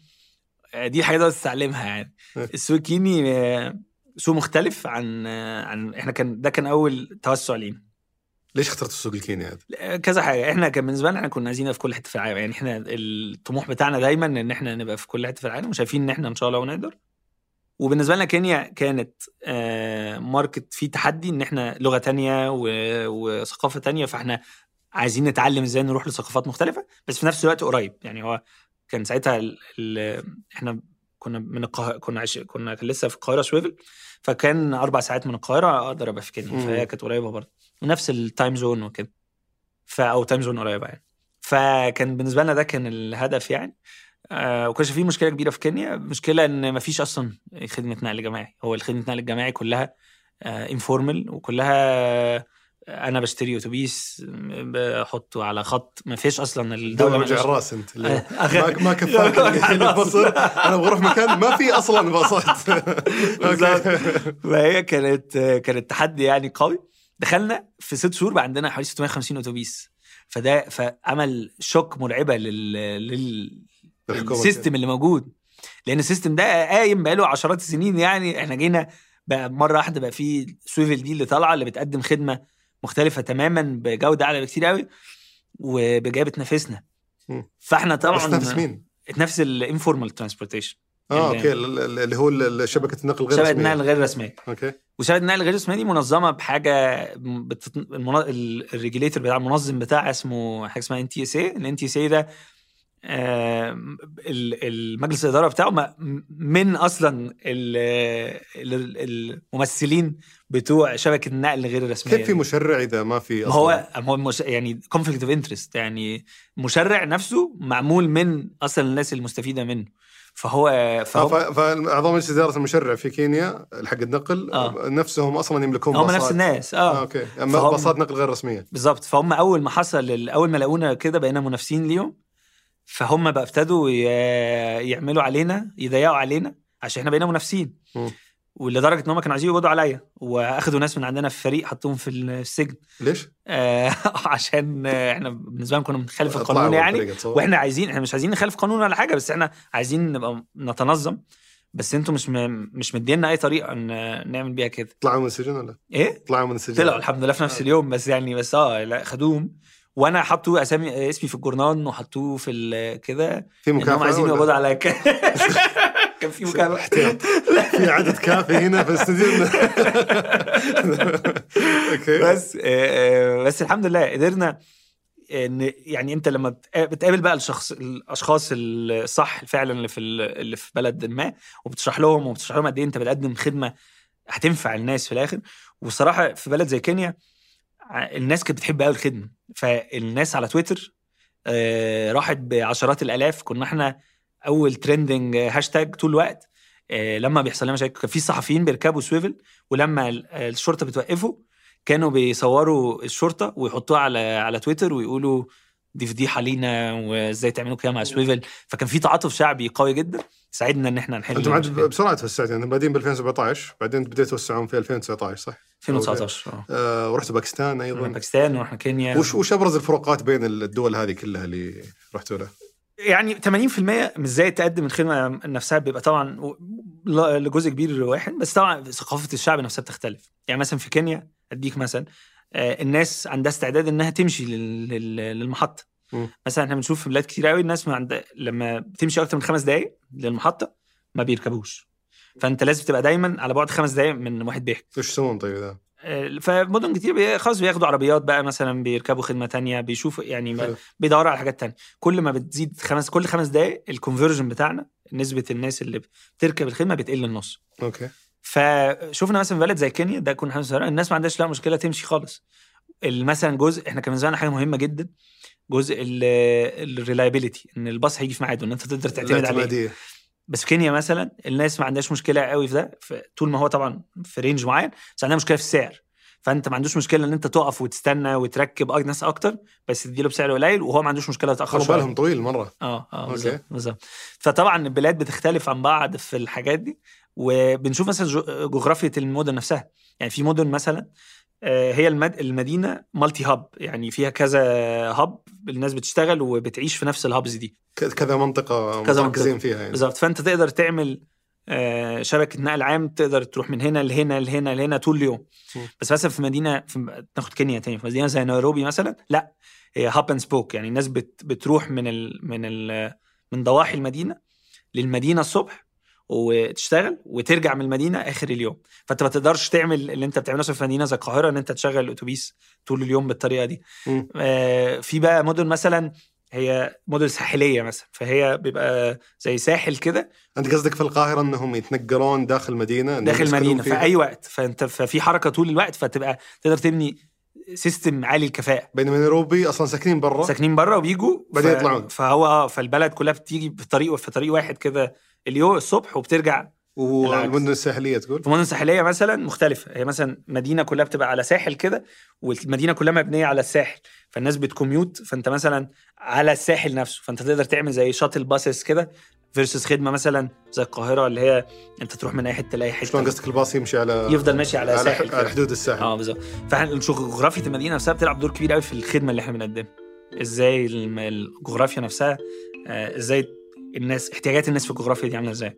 آه، دي حاجة لازم تتعلمها يعني إيه. السوق الكيني آه، سوق مختلف عن آه، عن إحنا كان ده كان أول توسع لينا ليش اخترتوا السوق الكيني هذا؟ آه، كذا حاجة. إحنا كان بالنسبة لنا إحنا كنا عايزين في كل حتة في العالم. يعني إحنا الطموح بتاعنا دايما إن إحنا نبقى في كل حتة في العالم وشايفين إن إحنا إن شاء الله ونقدر. وبالنسبة لنا كينيا كانت آه، market فيه تحدي إن إحنا لغة تانية وثقافة تانية. فإحنا عايزين نتعلم إزاي نروح لثقافات مختلفة بس في نفس الوقت قريب. يعني هو كان ساعتها إحنا كنا من القاهرة كنا كنا لسه في القاهرة سويفل فكان أربع ساعات من القاهرة أقدر أبقى في كينيا. فهي كانت قريبة برضه. ونفس ال time zone وكده. ف أو time zone قريبة يعني. فكان بالنسبة لنا ده كان الهدف يعني. آه وكانش في مشكلة كبيرة في كينيا. مشكلة إن ما فيش أصلا خدمة نقل جماعي. هو الخدمة نقل الجماعي كلها informal وكلها أنا بشتري أتوبيس بحطه على خط ما فيش أصلا الدولة مالهاش- الرأس أنت ما ما كفاك اللي اللي بصر أنا أبغى أروح مكان ما في أصلا باصات. فهي كانت كانت تحدي يعني قوي. دخلنا في ست شهور بقى عندنا حوالي 650 أتوبيس. فده فعمل shock مرعبة لل لل ال system اللي موجود. لأن ال system ده قايم بقاله عشرات السنين يعني. إحنا جينا بقى مرة واحدة بقى في سويفل دي اللي طالعة اللي بتقدم خدمة مختلفة تماما بجودة أعلى بكتير قوي وجاية بتنافسنا. فإحنا طبعا تنافس مين؟ تنافس ال informal transportation آه اللي- أوكي ال- ال- اللي هو شبكة النقل غير شبكة. النقل غير رسمية أوكي وشبكة النقل غير الرسميه دي منظمة بحاجة بتت... بتاع المنظم بتاعها اسمه حاجة اسمها ان تي اس اي الان تي اس اي ده ال- المجلس الإدارة بتاعه من أصلا ال- ال- الممثلين بتوع شبكة النقل غير الرسمية كيف في. مشرع إذا ما في ما هو هو مش يعني conflict of interest يعني مشرع نفسه معمول من أصلا الناس المستفيدة منه. فهو فهو فهو فاعضاء مجلس إدارة المشرع في كينيا حق النقل آه. نفسهم أصلا يملكون هم نفس الناس آه. آه أوكي. أما فهم- باصات نقل غير رسمية. بالظبط. فهم أول ما حصل أول ما لقونا كده بقينا منافسين ليهم. فهم بقى ابتدوا ي- يعملوا علينا يضيقوا علينا عشان إحنا بقينا منافسين. ولدرجة إن هم كانوا عايزين يقبضوا عليا وأخدوا ناس من عندنا في الفريق حطوهم في السجن. ليش؟ آه، عشان آه، إحنا بالنسبة لهم كنا بنخالف القانون يعني. وإحنا عايزين إحنا مش عايزين نخالف قانون ولا حاجة بس إحنا عايزين نبقى نتنظم. بس أنتوا مش م... مش مدينا أي طريقة ن- نعمل بيها كده. طلعوا من السجن ولا؟ إيه؟ طلعوا من السجن. طلعوا الحمد لله في نفس اليوم بس يعني بس آه لا خدوهم. وأنا حطوا أسامي اسمي في الجورنال وحطوه في كده. في مكافأة عايزين؟ يقبضوا على ك... كان في مكافاه احتياط. في عدد كافي هنا في الاستوديو أوكي. بس آه، آه، بس الحمد لله قدرنا ان يعني انت لما بتقا- بتقابل بقى الشخص الأشخاص الصح فعلا اللي في ال- اللي في بلد ما وبتشرح لهم وبتشرح لهم قد إيه انت بتقدم خدمة هتنفع الناس في الآخر. والصراحه في بلد زي كينيا الناس كانت بتحب قوي الخدمة. فالناس على تويتر آه، راحت بعشرات الآلاف. كنا إحنا أول trending hashtag طول الوقت آه، لما بيحصل لنا مشاكل كان في صحفيين بيركبوا سويفل ولما ال- الشرطة بتوقفه كانوا بيصوروا الشرطة ويحطوها على على تويتر ويقولوا دي فضيحه لينا وإزاي تعملوا كده مع سويفل فكان في تعاطف شعبي قوي جدا ساعدنا إن إحنا نحل أنتم. بسرعة توسعتوا يعني بادين ب 2017 بعدين بديتوا توسعون في 2019 صح؟ 2019 آه آه ورحتوا باكستان أيضا باكستان ورحنا كينيا وش وش أبرز الفروقات بين الدول هذه كلها اللي رحتوا لها؟ يعني 80% من إزاي تقدم الخدمة نفسها بيبقى طبعا لجزء كبير واحد بس طبعا ثقافة الشعب نفسها بتختلف يعني مثلا في كينيا أديك مثلا آه، الناس عندها استعداد إنها تمشي لل- لل- للمحطة مم. مثلا إحنا بنشوف في بلاد كتير قوي الناس ما عند... لما بتمشي أكتر من خمس دقائق للمحطة ما بيركبوش فأنت لازم تبقى دايما على بعد خمس دقائق من واحد بيحكي وش يسوون طيب ذا؟ آه، فمدن كتير خلاص بياخدوا عربيات بقى مثلا بيركبوا خدمة تانية بيشوفوا يعني. بيدوروا على حاجات تانية. كل ما بتزيد خمس كل خمس دقائق ال conversion بتاعنا نسبة الناس اللي بتركب الخدمة بتقل النص. أوكي. فشفنا مثلا بلد زي كينيا ده كنا حاسس الناس ما عندهاش لا مشكلة تمشي خالص. ال- مثلا جزء إحنا كان بالنسبة لنا حاجة مهمة جدا جزء ال reliability إن الباص هيجي في ميعاده إن أنت تقدر تعتمد عليه. بس في كينيا مثلا الناس ما عندهاش مشكلة قوي في ده طول ما هو طبعا في range معين بس عندها مشكلة في السعر. فأنت ما عندوش مشكلة إن أنت تقف وتستنى وتركب ناس أكتر بس تديله بسعر قليل وهو ما عندوش مشكلة يتاخر خلوا شوية بالهم طويل مرة. آه آه. بالظبط بالظبط. فطبعا البلاد بتختلف عن بعض في الحاجات دي وبنشوف مثلا جغرافية المدن نفسها. يعني في مدن مثلا هي المد... المدينة multi hub يعني فيها كذا hub الناس بتشتغل وبتعيش في نفس ال hubs دي. كذا منطقة كذا مركزين منطقة. فيها يعني. بالظبط. فأنت تقدر تعمل آه، شبكة نقل عام تقدر تروح من هنا لهنا لهنا لهنا طول اليوم. بس مثلا في مدينة في ناخد كينيا تاني. في مدينة زي نيروبي مثلا لا هي hub and spoke يعني الناس بت بتروح من ال من ال من ضواحي المدينة للمدينة الصبح وتشتغل وترجع من المدينة آخر اليوم فأنت ما تقدرش تعمل اللي أنت بتعمله مثلا في مدينة زي القاهرة إن أنت تشغل الأتوبيس طول اليوم بالطريقة دي. آه، في بقى مدن مثلا هي مدن ساحلية مثلا فهي بيبقى زي ساحل كده انت قصدك في القاهرة إنهم يتنقلون داخل مدينه داخل المدينة في؟ أي وقت فأنت ففي حركة طول الوقت فتبقى تقدر تبني system عالي الكفاءه بينما نيروبي أصلا ساكنين برا ساكنين بره وبيجوا بعدين ف- يطلعون. فهو آه فالبلد كلها بتيجي في طريق في طريق واحد كده اليوم الصبح وبترجع والمدن الساحلية تقول؟ في مدن ساحليه مثلا مختلفة. هي مثلا مدينة كلها بتبقى على ساحل كده والمدينة كلها مبنية على الساحل فالناس بت commute فأنت مثلا على الساحل نفسه. فأنت تقدر تعمل زي shuttle buses كده versus خدمة مثلا زي القاهرة اللي هي أنت تروح من أي حتة لأي شلون حتة قصدك الباص يمشي على يفضل ماشي على على, ساحل على. حدود الساحل. آه بالظبط. جغرافيا المدينة نفسها بتلعب دور كبير قوي في الخدمة اللي إحنا بنقدمها. إزاي الجغرافيا نفسها آه، إزاي الناس احتياجات الناس في الجغرافيا دي عاملة إزاي؟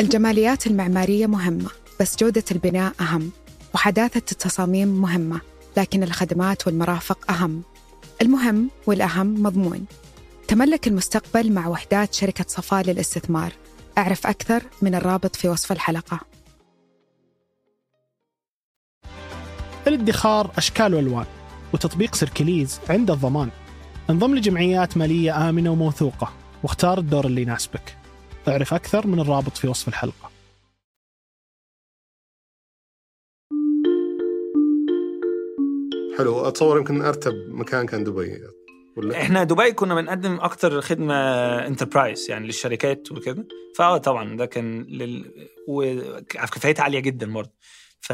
الجماليات المعمارية مهمة بس جودة البناء أهم وحداثة التصاميم مهمة لكن الخدمات والمرافق أهم. المهم والأهم مضمون. تملك المستقبل مع وحدات شركة صفاء للاستثمار. أعرف أكثر من الرابط في وصف الحلقة. الادخار أشكال وألوان وتطبيق Circlys عنده الضمان. انضم لجمعيات مالية آمنة وموثوقة واختار الدور اللي يناسبك. اعرف أكثر من الرابط في وصف الحلقة. حلو أتصور يمكن أرتب مكان كان دبي ولا؟ إحنا دبي كنا بنقدم أكتر خدمة enterprise يعني للشركات وكده فآه طبعا ده كان لل وكفاءات عالية جدا برضه. ف...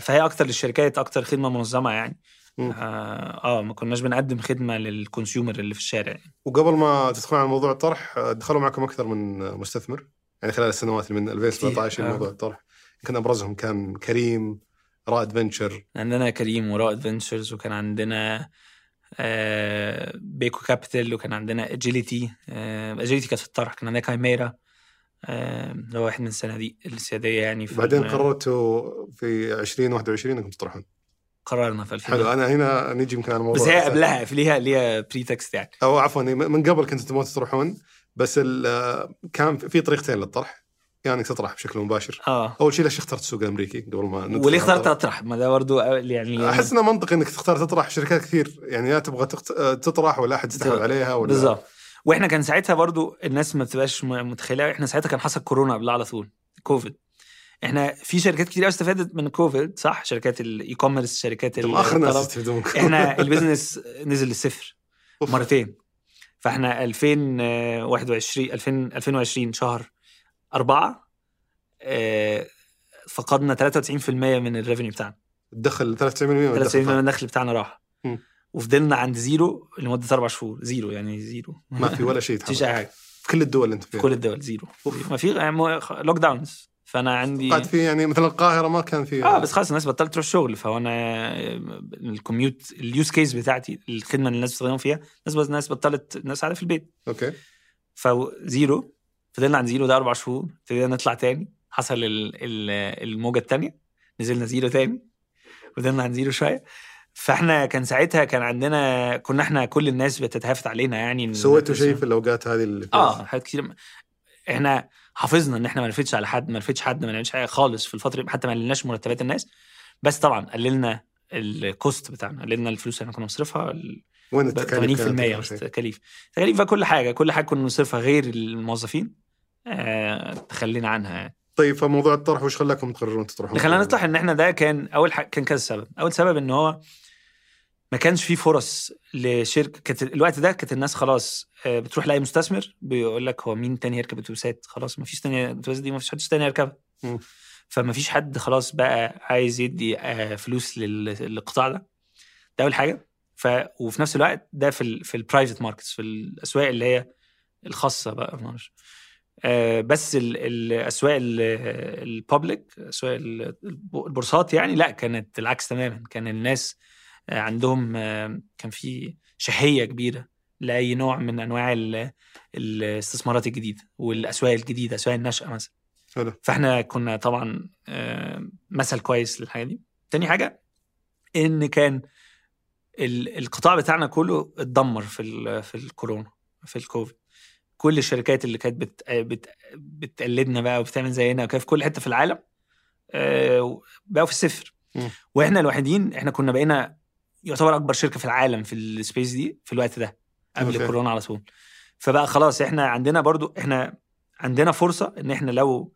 فهي أكتر للشركات أكتر خدمة منظمة يعني. آه, آه ما كناش بنقدم خدمة لل consumer اللي في الشارع. يعني. وقبل ما تدخلون على موضوع الطرح آه، دخلوا معكم أكثر من آه، مستثمر. يعني خلال السنوات اللي من 2017 كتير، آه. موضوع الطرح يمكن أبرزهم كان كريم رائد Ventures عندنا كريم ورائد Ventures وكان عندنا آه BECO Capital وكان عندنا Agility. آه Agility كانت في الطرح كان عندنا Chimera آه، اللي هو واحد من الصناديق السيادية يعني في بعدين قررتوا في 2021 إنكم تطرحون. قررنا في 2000 حلو أنا هنا نجي يمكن على الموضوع بس هي. قبلها ليها ليها pretext يعني. أو عفوا من قبل كنتوا تبغون تطرحون بس كان في طريقتين للطرح. يعني انك تطرح بشكل مباشر. آه. أول شيء ليش اخترت السوق الأمريكي قبل ما وليه اخترت؟ اطرح ما ده برضه يعني أحس إنه منطقي إنك تختار تطرح شركات كثير. يعني يا تبغى. تطرح ولا أحد يستحوذ عليها ولا بالظبط وإحنا كان ساعتها برضو الناس ما بتبقاش متخيلة إحنا ساعتها كان حصل كورونا قبلها على طول كوفيد. إحنا في شركات كتير قوي استفادت من كوفيد صح؟ شركات ال e-commerce شركات أنتم آخر ناس الطلب. إحنا ال business نزل للصفر. مرتين. فاحنا 2021 2000 2020 شهر أربعة آه، فقدنا 93% من ال revenue بتاعنا. تدخل 93% من 93% الدخل من الدخل بتاعنا راح. وفضلنا عند zero لمدة أربع شهور. zero يعني zero. ما في ولا شيء مفيش. أي حاجة. في كل الدول اللي أنت في فيها. كل الدول zero. ما في lockdowns فأنا عندي قاعد في يعني مثلا القاهرة ما كان في آه بس خلاص الناس بطلت تروح شغل فهو أنا ال commute ال use case بتاعتي الخدمة اللي الناس بتستخدمها فيها الناس بس الناس بطلت الناس قاعدة في البيت. okay. ف zero فضلنا عند zero ده أربع شهور ابتدينا نطلع تاني حصل ال- ال- الموجة الثانية نزلنا zero تاني فضلنا عند zero شوية. فإحنا كان ساعتها كان عندنا كنا إحنا كل الناس بتتهافت علينا يعني. سويتوا شيء في الأوقات هذه اللي آه حاجات كتير. إحنا حافظنا إن إحنا ما نفدش على حد ما نفدش حد ما نعملش حاجة خالص في الفترة دي حتى ما قللناش مرتبات الناس. بس طبعا قللنا ال cost بتاعنا قللنا الفلوس اللي إحنا كنا بنصرفها وين 80% التكاليف كانت أكثر بس شيء؟ تكاليف. تكاليف بقى كل حاجة كل حاجة كنا بنصرفها غير الموظفين. آه تخلينا عنها يعني. طيب فموضوع الطرح وش خلاكم تقررون تطرحون؟ اللي خلانا نطرح إن إحنا ده كان أول حاجة كان كذا سبب. أول سبب إن هو ما كانش في فرص لشركه كانت الوقت ده كانت الناس خلاص آه، بتروح لأي مستثمر بيقول لك هو مين تاني يركب أتوبيسات؟ خلاص ما فيش تاني الاتوبيسات دي ما فيش حد تاني يركبها. فما فيش حد خلاص بقى عايز يدي آه، فلوس لل- للقطاع ده. ده أول حاجة. ف وفي نفس الوقت ده في ال في ال private markets في الأسواق اللي هي الخاصة بقى معرفش آه، بس ال- الاسواق البابليك أسواق ال- البورصات يعني لا كانت العكس تماما. كان الناس عندهم آه، كان في شهية كبيرة لأي نوع من أنواع ال- الاستثمارات الجديدة والأسواق الجديدة أسواق النشأه مثلا. حلو. فإحنا كنا طبعا آه، مثل كويس للحاجة دي. تاني حاجة إن كان ال- القطاع بتاعنا كله اتدمر في في الكورونا في الكوفيد. كل الشركات اللي كانت بت بت بتقلدنا بقى وبتعمل زينا وكده في كل حتة في العالم آه، بقوا في الصفر. وإحنا الوحيدين إحنا كنا بقينا يعتبر أكبر شركة في العالم في ال space دي في الوقت ده قبل okay. كورونا على طول فبقى خلاص إحنا عندنا برضو إحنا عندنا فرصة إن إحنا لو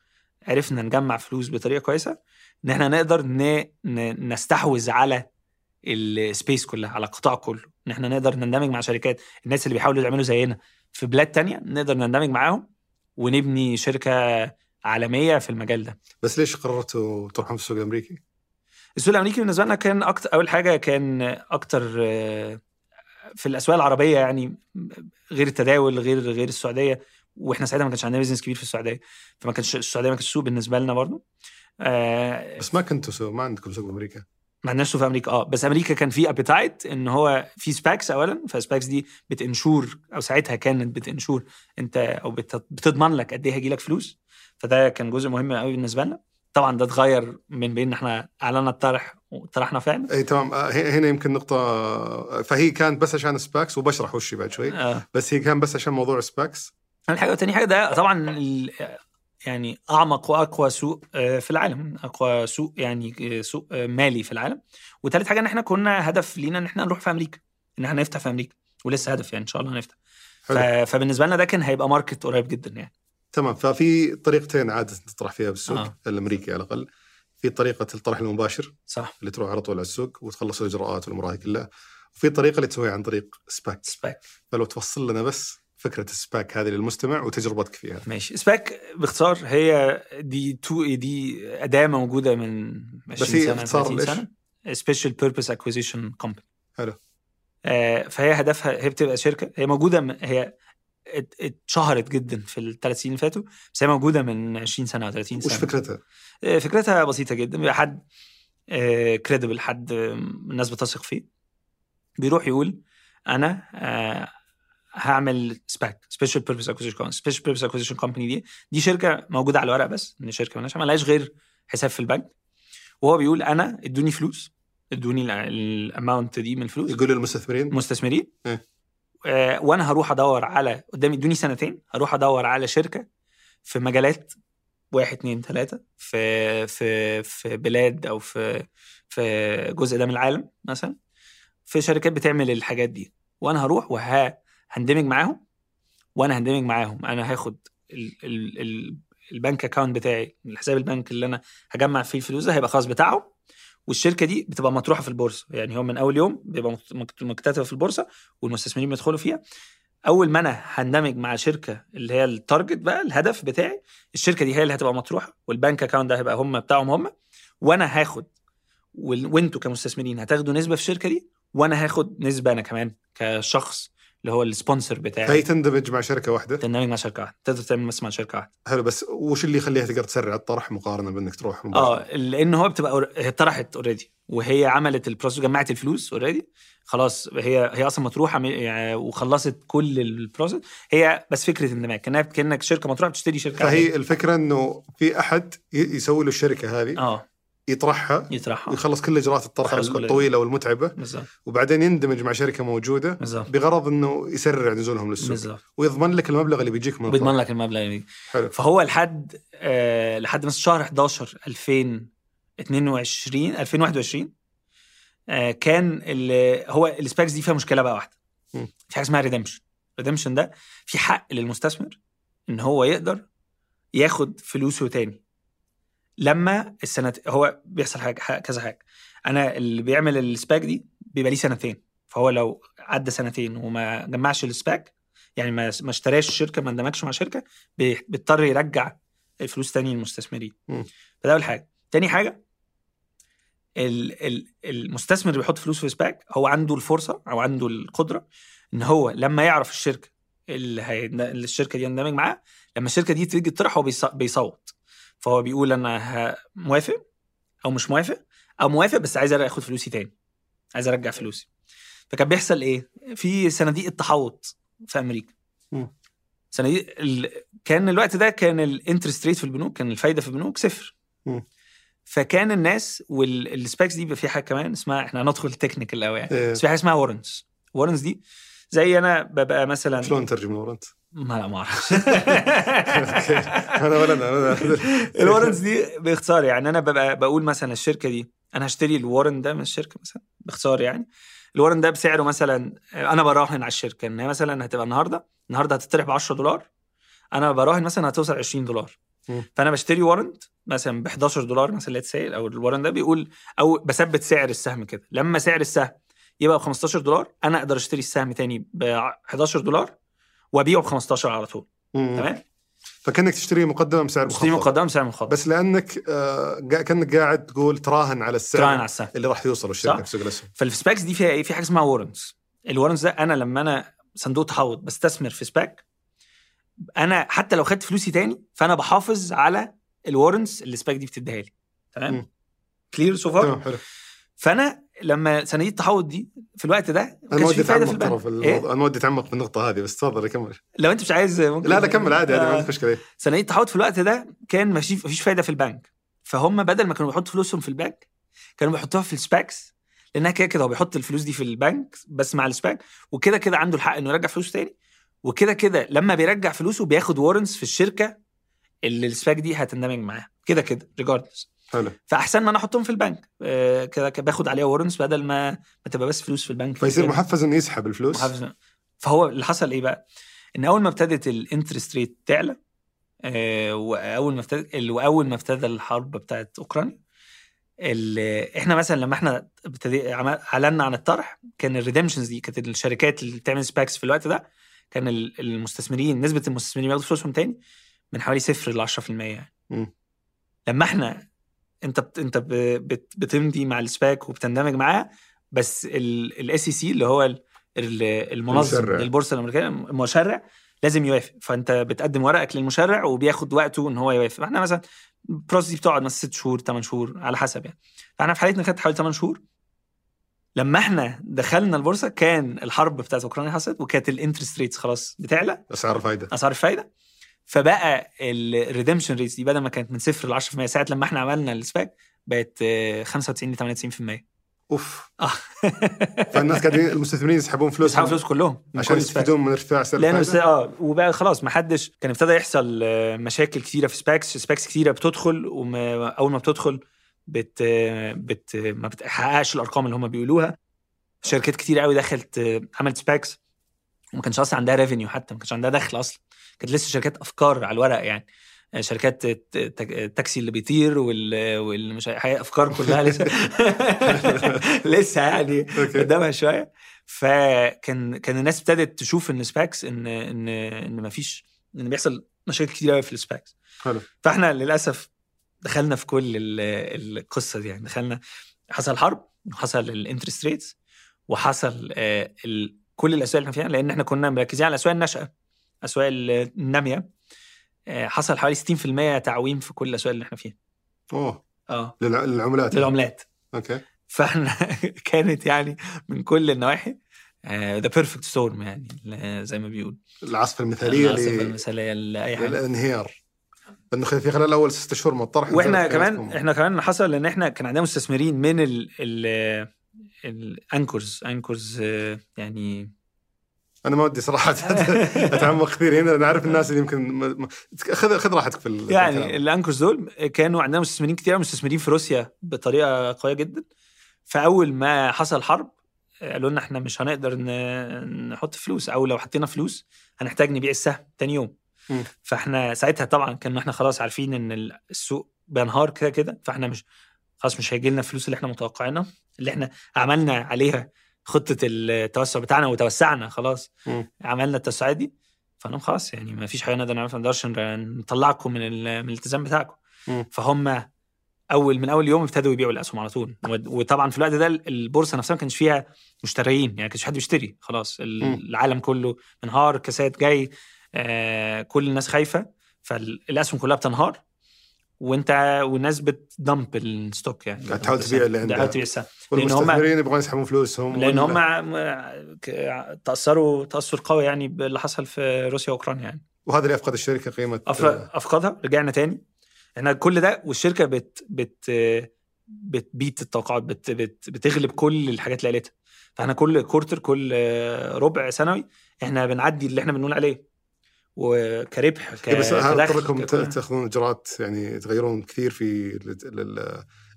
عرفنا نجمع فلوس بطريقة كويسة إن إحنا نقدر ن... ن... نستحوذ على ال space كلها على القطاع كله إن إحنا نقدر نندمج مع شركات الناس اللي بيحاولوا يعملوا زينا في بلاد تانية نقدر نندمج معاهم ونبني شركة عالمية في المجال ده بس ليش قررتوا تروحون في السوق الأمريكي؟ السوق الأمريكي بالنسبة لنا كان أكتر أول حاجة كان أكتر آه، في الأسواق العربية يعني غير التداول غير غير السعودية وإحنا ساعتها ما كانش عندنا business كبير في السعودية فما كانش السعودية ما كانش سوق بالنسبة لنا برضه. آه، بس ما كنتوا سوق ما عندكم سوق أمريكا. ما عندناش سوق في أمريكا آه بس أمريكا كان في appetite إن هو في SPACs اولا ف SPACs دي بت ensure أو ساعتها كانت بت ensure أنت أو بت- بتضمن لك قد إيه هيجي لك فلوس فده كان جزء مهم قوي بالنسبة لنا. طبعا ده اتغير من بين ان إحنا اعلنا الطرح وطرحنا فعلا؟ إي تمام. آه، هنا يمكن نقطة آه، فهي كانت بس عشان SPACs وبشرح وش بعد شوي. آه. بس هي كان بس عشان موضوع SPACs أول حاجة وتاني حاجة ده طبعا يعني أعمق وأقوى سوق آه، في العالم. أقوى سوق يعني سوق مالي في العالم. وتالت حاجة إن إحنا كنا هدف لينا إن إحنا نروح في أمريكا إن إحنا نفتح في أمريكا. ولسه هدف يعني إن شاء الله هنفتح. فبالنسبة لنا ده كان هيبقى ماركت قريب جدا يعني. تمام ففي طريقتين عادة تطرح فيها بالسوق آه. الأمريكي على الأقل. في طريقة الطرح المباشر صح. اللي تروح على طول على السوق وتخلص الإجراءات والأمور هذه كلها. وفي طريقة اللي تسويها عن طريق SPAC. SPAC. فلو تفصل لنا بس فكرة ال SPAC هذه للمستمع وتجربتك فيها. ماشي. SPAC باختصار هي دي تو دي أداة موجودة من 20 هي سنة اختصار 30 لإيش؟ سنة. special purpose acquisition company حلو. آه فهي هدفها هي بتبقى شركة هي موجودة هي اتشهرت جدا في الثلاث سنين اللي فاتوا بس هي موجودة من 20 سنة أو 30 سنة. وش فكرتها؟ آه، فكرتها بسيطة جدا. بيبقى حد credible حد آه، الناس بتثق فيه. بيروح يقول أنا آه، هعمل SPAC special purpose acquisition special purpose acquisition company دي. دي شركة موجودة على الورق بس ان شركة مالهاش مالهاش غير حساب في البنك. وهو بيقول أنا ادوني فلوس ادوني ال amount دي من الفلوس يقول للمستثمرين؟ مستثمرين. إيه. آه وأنا هروح أدور على قدامي إدوني سنتين هروح أدور على شركة في مجالات واحد اتنين تلاتة في في في بلاد أو في في جزء ده من العالم مثلا في شركات بتعمل الحاجات دي. وأنا هروح وه هندمج معاهم وأنا هندمج معاهم. أنا هاخد ال ال ال ال bank account بتاعي الحساب البنك اللي أنا هجمع فيه الفلوس ده هيبقى خاص بتاعهم. والشركة دي بتبقى مطروحة في البورصة. يعني هو من أول يوم بيبقى مكت- مكت- مكتتبة في البورصة والمستثمرين بيدخلوا فيها. أول ما أنا هندمج مع شركة اللي هي ال target بقى الهدف بتاعي الشركة دي هي اللي هتبقى مطروحة وال bank account ده هيبقى هم بتاعهم هم وأنا هاخد وأنتوا كمستثمرين هتاخدوا نسبة في الشركة دي وأنا هاخد نسبة أنا كمان كشخص اللي هو ال sponsor فهي بتاعي تندمج مع شركة واحدة؟ تندمج مع شركة واحدة. تقدر تعمل بس مع شركة واحدة. حلو بس وش اللي يخليها تقدر تسرع؟ الطرح مقارنة بأنك تروح؟ آه لأن هو بتبقى هي طرحت already وهي عملت ال process جمعت الفلوس already خلاص هي هي أصلا مطروحة يعني وخلصت كل البروسيس هي بس فكرة اندماج كانها كأنك شركة مطروحة بتشتري شركة. فهي الفكرة إنه في أحد يسوي له الشركة هذه. آه. يطرحها يطرحها. ويخلص كل إجراءات الطرح الطويله والمتعبة. بالظبط وبعدين يندمج مع شركة موجودة بالظبط بغرض إنه يسرع نزولهم للسوق. بالظبط ويضمن لك المبلغ اللي بيجيك من بيضمن. لك المبلغ يعني حلو. فهو لحد آه لحد مثلا شهر 11 2022 2021 آه كان ال- هو ال SPACs دي فيها مشكلة بقى واحدة. مم. في حاجة اسمها redemption redemption ده في حق للمستثمر إن هو يقدر ياخد فلوسه تاني. لما السنة هو بيحصل حاجة كذا حاجة. أنا اللي بيعمل ال SPAC دي بيبقى ليه سنتين. فهو لو عدى سنتين وما جمعش ال SPAC يعني ما ما اشتراش الشركة ما اندمجش مع شركة بي- بيضطر يرجع الفلوس تاني للمستثمرين. فده أول حاجة. تاني حاجة ال- ال- المستثمر اللي بيحط فلوس في سباك هو عنده الفرصة أو عنده القدرة إن هو لما يعرف الشركة اللي, هي... اللي الشركة دي يندمج معاها لما الشركة دي تيجي تطرح هو بيص... بيصوت. فهو بيقول أنا موافق أو مش موافق أو موافق بس عايز اخد فلوسي تاني عايز أرجع فلوسي فكان بيحصل إيه في صناديق التحوط في أمريكا. صناديق ال... كان الوقت ده كان ال interest rate في البنوك كان الفايدة في البنوك صفر. فكان الناس وال SPACs دي بيبقى في حاجة كمان اسمها إحنا هندخل technical قوي يعني إيه. بس في حاجة اسمها warrants warrants دي زي أنا ببقى مثلا شلون ترجم ال warrant؟ ما لا ما أعرفش أنا ولا أنا الورنتس دي باختصار يعني أنا ببقى بقول مثلا الشركة دي أنا هشتري ال warrant ده من الشركة مثلا باختصار يعني. ال warrant ده بسعره مثلا أنا براهن على الشركة إن هي مثلا هتبقى النهارده النهارده هتطرح ب 10 دولار أنا براهن مثلا هتوصل 20 دولار. فأنا بشتري warrant مثلا ب 11 دولار مثلا let's say أو ال warrant ده بيقول أو بثبت سعر السهم كده. لما سعر السهم يبقى ب 15 دولار أنا أقدر أشتري السهم تاني ب 11 دولار وأبيعه ب 15 على طول. تمام؟ فكأنك تشتري مقدمة بسعر مخفض. مقدم سعر مخفض. بس لأنك آه كأنك قاعد تقول تراهن على السعر تراهن على السهم. اللي راح يوصل الشركة. في سوق الأسهم. فال SPACs دي فيها إيه؟ في حاجة اسمها warrants ال warrants ده أنا لما أنا صندوق تحوط بستثمر في SPAC أنا حتى لو خدت فلوسي تاني فأنا بحافظ على ال warrants اللي ال SPAC دي بتديها لي. تمام. clear so far تمام حلو. فأنا لما صناديق التحوط دي في الوقت ده ما أنا كانش ما في فايدة في البنك في إيه؟ أنا ما ودي اتعمق في النقطة هذه بس تفضل كمل. لو أنت مش عايز ممكن لا لا كمل عادي عادي ما آه. عندي مشكلة. صناديق التحوط في الوقت ده كان مفيش مفيش فايدة في البنك. فهم بدل ما كانوا بيحطوا فلوسهم في البنك كانوا بيحطوها في ال SPACs لأنها كده كده هو بيحط الفلوس دي في البنك بس مع ال SPAC وكده كده عنده الحق إنه يرجع فلوسه تاني. وكده كده لما بيرجع فلوسه بياخد warrants في الشركة اللي ال SPAC دي هتندمج معاها. كده كده regardless حلو فأحسن ما أنا أحطهم في البنك آه، كده كده باخد عليها warrants بدل ما ما تبقى بس فلوس في البنك فيصير. محفز إنه يسحب الفلوس محفز فهو اللي حصل إيه بقى؟ إن أول ما ابتدت ال interest rate تعلى آه، وأول ما ابتدى ال- وأول ما ابتدى الحرب بتاعت أوكرانيا إحنا مثلا لما إحنا أعلنا عن الطرح كان ال redemptions دي كانت الشركات اللي بتعمل SPACs في الوقت ده كان ال- المستثمرين نسبة المستثمرين بياخدوا فلوسهم تاني من حوالي صفر ل 10% يعني مم. لما إحنا انت بت انت ب- بت بتمضي مع ال SPAC وبتندمج معاه بس ال SEC اللي هو ال- ال- المنظم المشرع. للبورصة الأمريكية المشرع لازم يوافق. فأنت بتقدم ورقك للمشرع وبياخد وقته إن هو يوافق. فإحنا مثلا ال process دي بتقعد مثلا ست شهور ثمان شهور على حسب يعني. فإحنا في حالتنا خدت حوالي 8 شهور. لما إحنا دخلنا البورصة كان الحرب بتاعت أوكرانيا حصلت وكانت ال interest rates خلاص بتعلى. أسعار الفائده أسعار الفايده فبقى ال redemption rates دي بدل ما كانت من صفر ل 10% ساعة لما إحنا عملنا ال SPAC بقت آه، 95 ل 98% أوف. آه. فالناس قاعدين المستثمرين يسحبون فلوس بيسحبوا فلوس كلهم من عشان. يستفيدون من ارتفاع سعر لأنه بس آه وبقى خلاص ما حدش كان ابتدى يحصل آه، مشاكل كتيرة في SPACs SPACs كتيرة بتدخل واول ما بتدخل بت بت ما بتحققش الأرقام اللي هم بيقولوها. شركات كتير قوي دخلت آه، عملت SPACs وما كانش أصلا عندها revenue حتى ما كانش عندها دخل أصلا. كانت لسه شركات أفكار على الورق يعني. آه، شركات التاكسي اللي بيطير وال واللي مش هي أفكار كلها لسه. لسه يعني قدامها شوية. فكان كان الناس ابتدت تشوف إن SPACs إن إن إن مفيش إن بيحصل مشاكل كتير قوي في ال SPACs. حلو. فإحنا للأسف دخلنا في كل ال- القصة دي يعني. دخلنا حصل حرب وحصل ال interest rates وحصل آه، كل الأسواق اللي إحنا فيها لأن إحنا كنا مركزين على الأسواق الناشئة. الاسواق النامية آه، حصل حوالي 60% تعويم في كل الأسواق اللي إحنا فيها. أوه. آه. للع- للعملات. للعملات. okay. فإحنا كانت يعني من كل النواحي the perfect storm يعني زي ما بيقول. العاصفه المثاليه العاصفة ل- المثاليه لأي حاجة. للانهيار. لأنه في خلال اول ست شهور من الطرح وإحنا كمان. إحنا كمان حصل إن إحنا كان عندنا مستثمرين من ال ال ال anchors anchors يعني أنا ما ودي صراحة أتعمق كثير. هنا أنا أعرف الناس اللي يمكن خذ خذ راحتك في ال- يعني. الانكرز دول كانوا عندنا مستثمرين كتير مستثمرين في روسيا بطريقة قوية جدا. فأول ما حصل حرب قالوا لنا إحنا مش هنقدر نحط فلوس أو لو حطينا فلوس هنحتاج نبيع السهم تاني يوم. فإحنا ساعتها طبعا كنا إحنا خلاص عارفين إن السوق بينهار كده كده. فإحنا مش خلاص مش هيجي لنا الفلوس اللي إحنا متوقعينها. اللي إحنا عملنا عليها خطة التوسع بتاعنا وتوسعنا خلاص مم. عملنا التوسعات دي فانا خلاص يعني ما فيش حاجة نقدر نعملها ما نقدرش نطلعكم من, من الالتزام بتاعكم. فهم أول من أول يوم ابتدوا يبيعوا الأسهم على طول وطبعا في الوقت ده البورصة نفسها ما كانش فيها مشتريين يعني ما كانش حد بيشتري خلاص. العالم كله انهار كاسات جاي آه كل الناس خايفة فالاسهم كلها بتنهار وانت والناس بت dump ال stock يعني قاعد تحاول تبيع اللي عندها. تحاول تبيع السهم. لأن هم- يبغون يسحبون فلوسهم لأن هم تأثروا تأثر قوي يعني باللي حصل في روسيا وأوكرانيا يعني. وهذا اللي افقد الشركة قيمه أفقدها؟ رجعنا تاني؟ إحنا كل ده والشركة بت بت بت beat التوقعات بت بت بتغلب كل الحاجات اللي قالتها. فإحنا كل كورتر كل ربع سنوي إحنا بنعدي اللي إحنا بنقول عليه. وكربح ك- بس اضطركم تاخذون إجراءات يعني تغيرون كثير في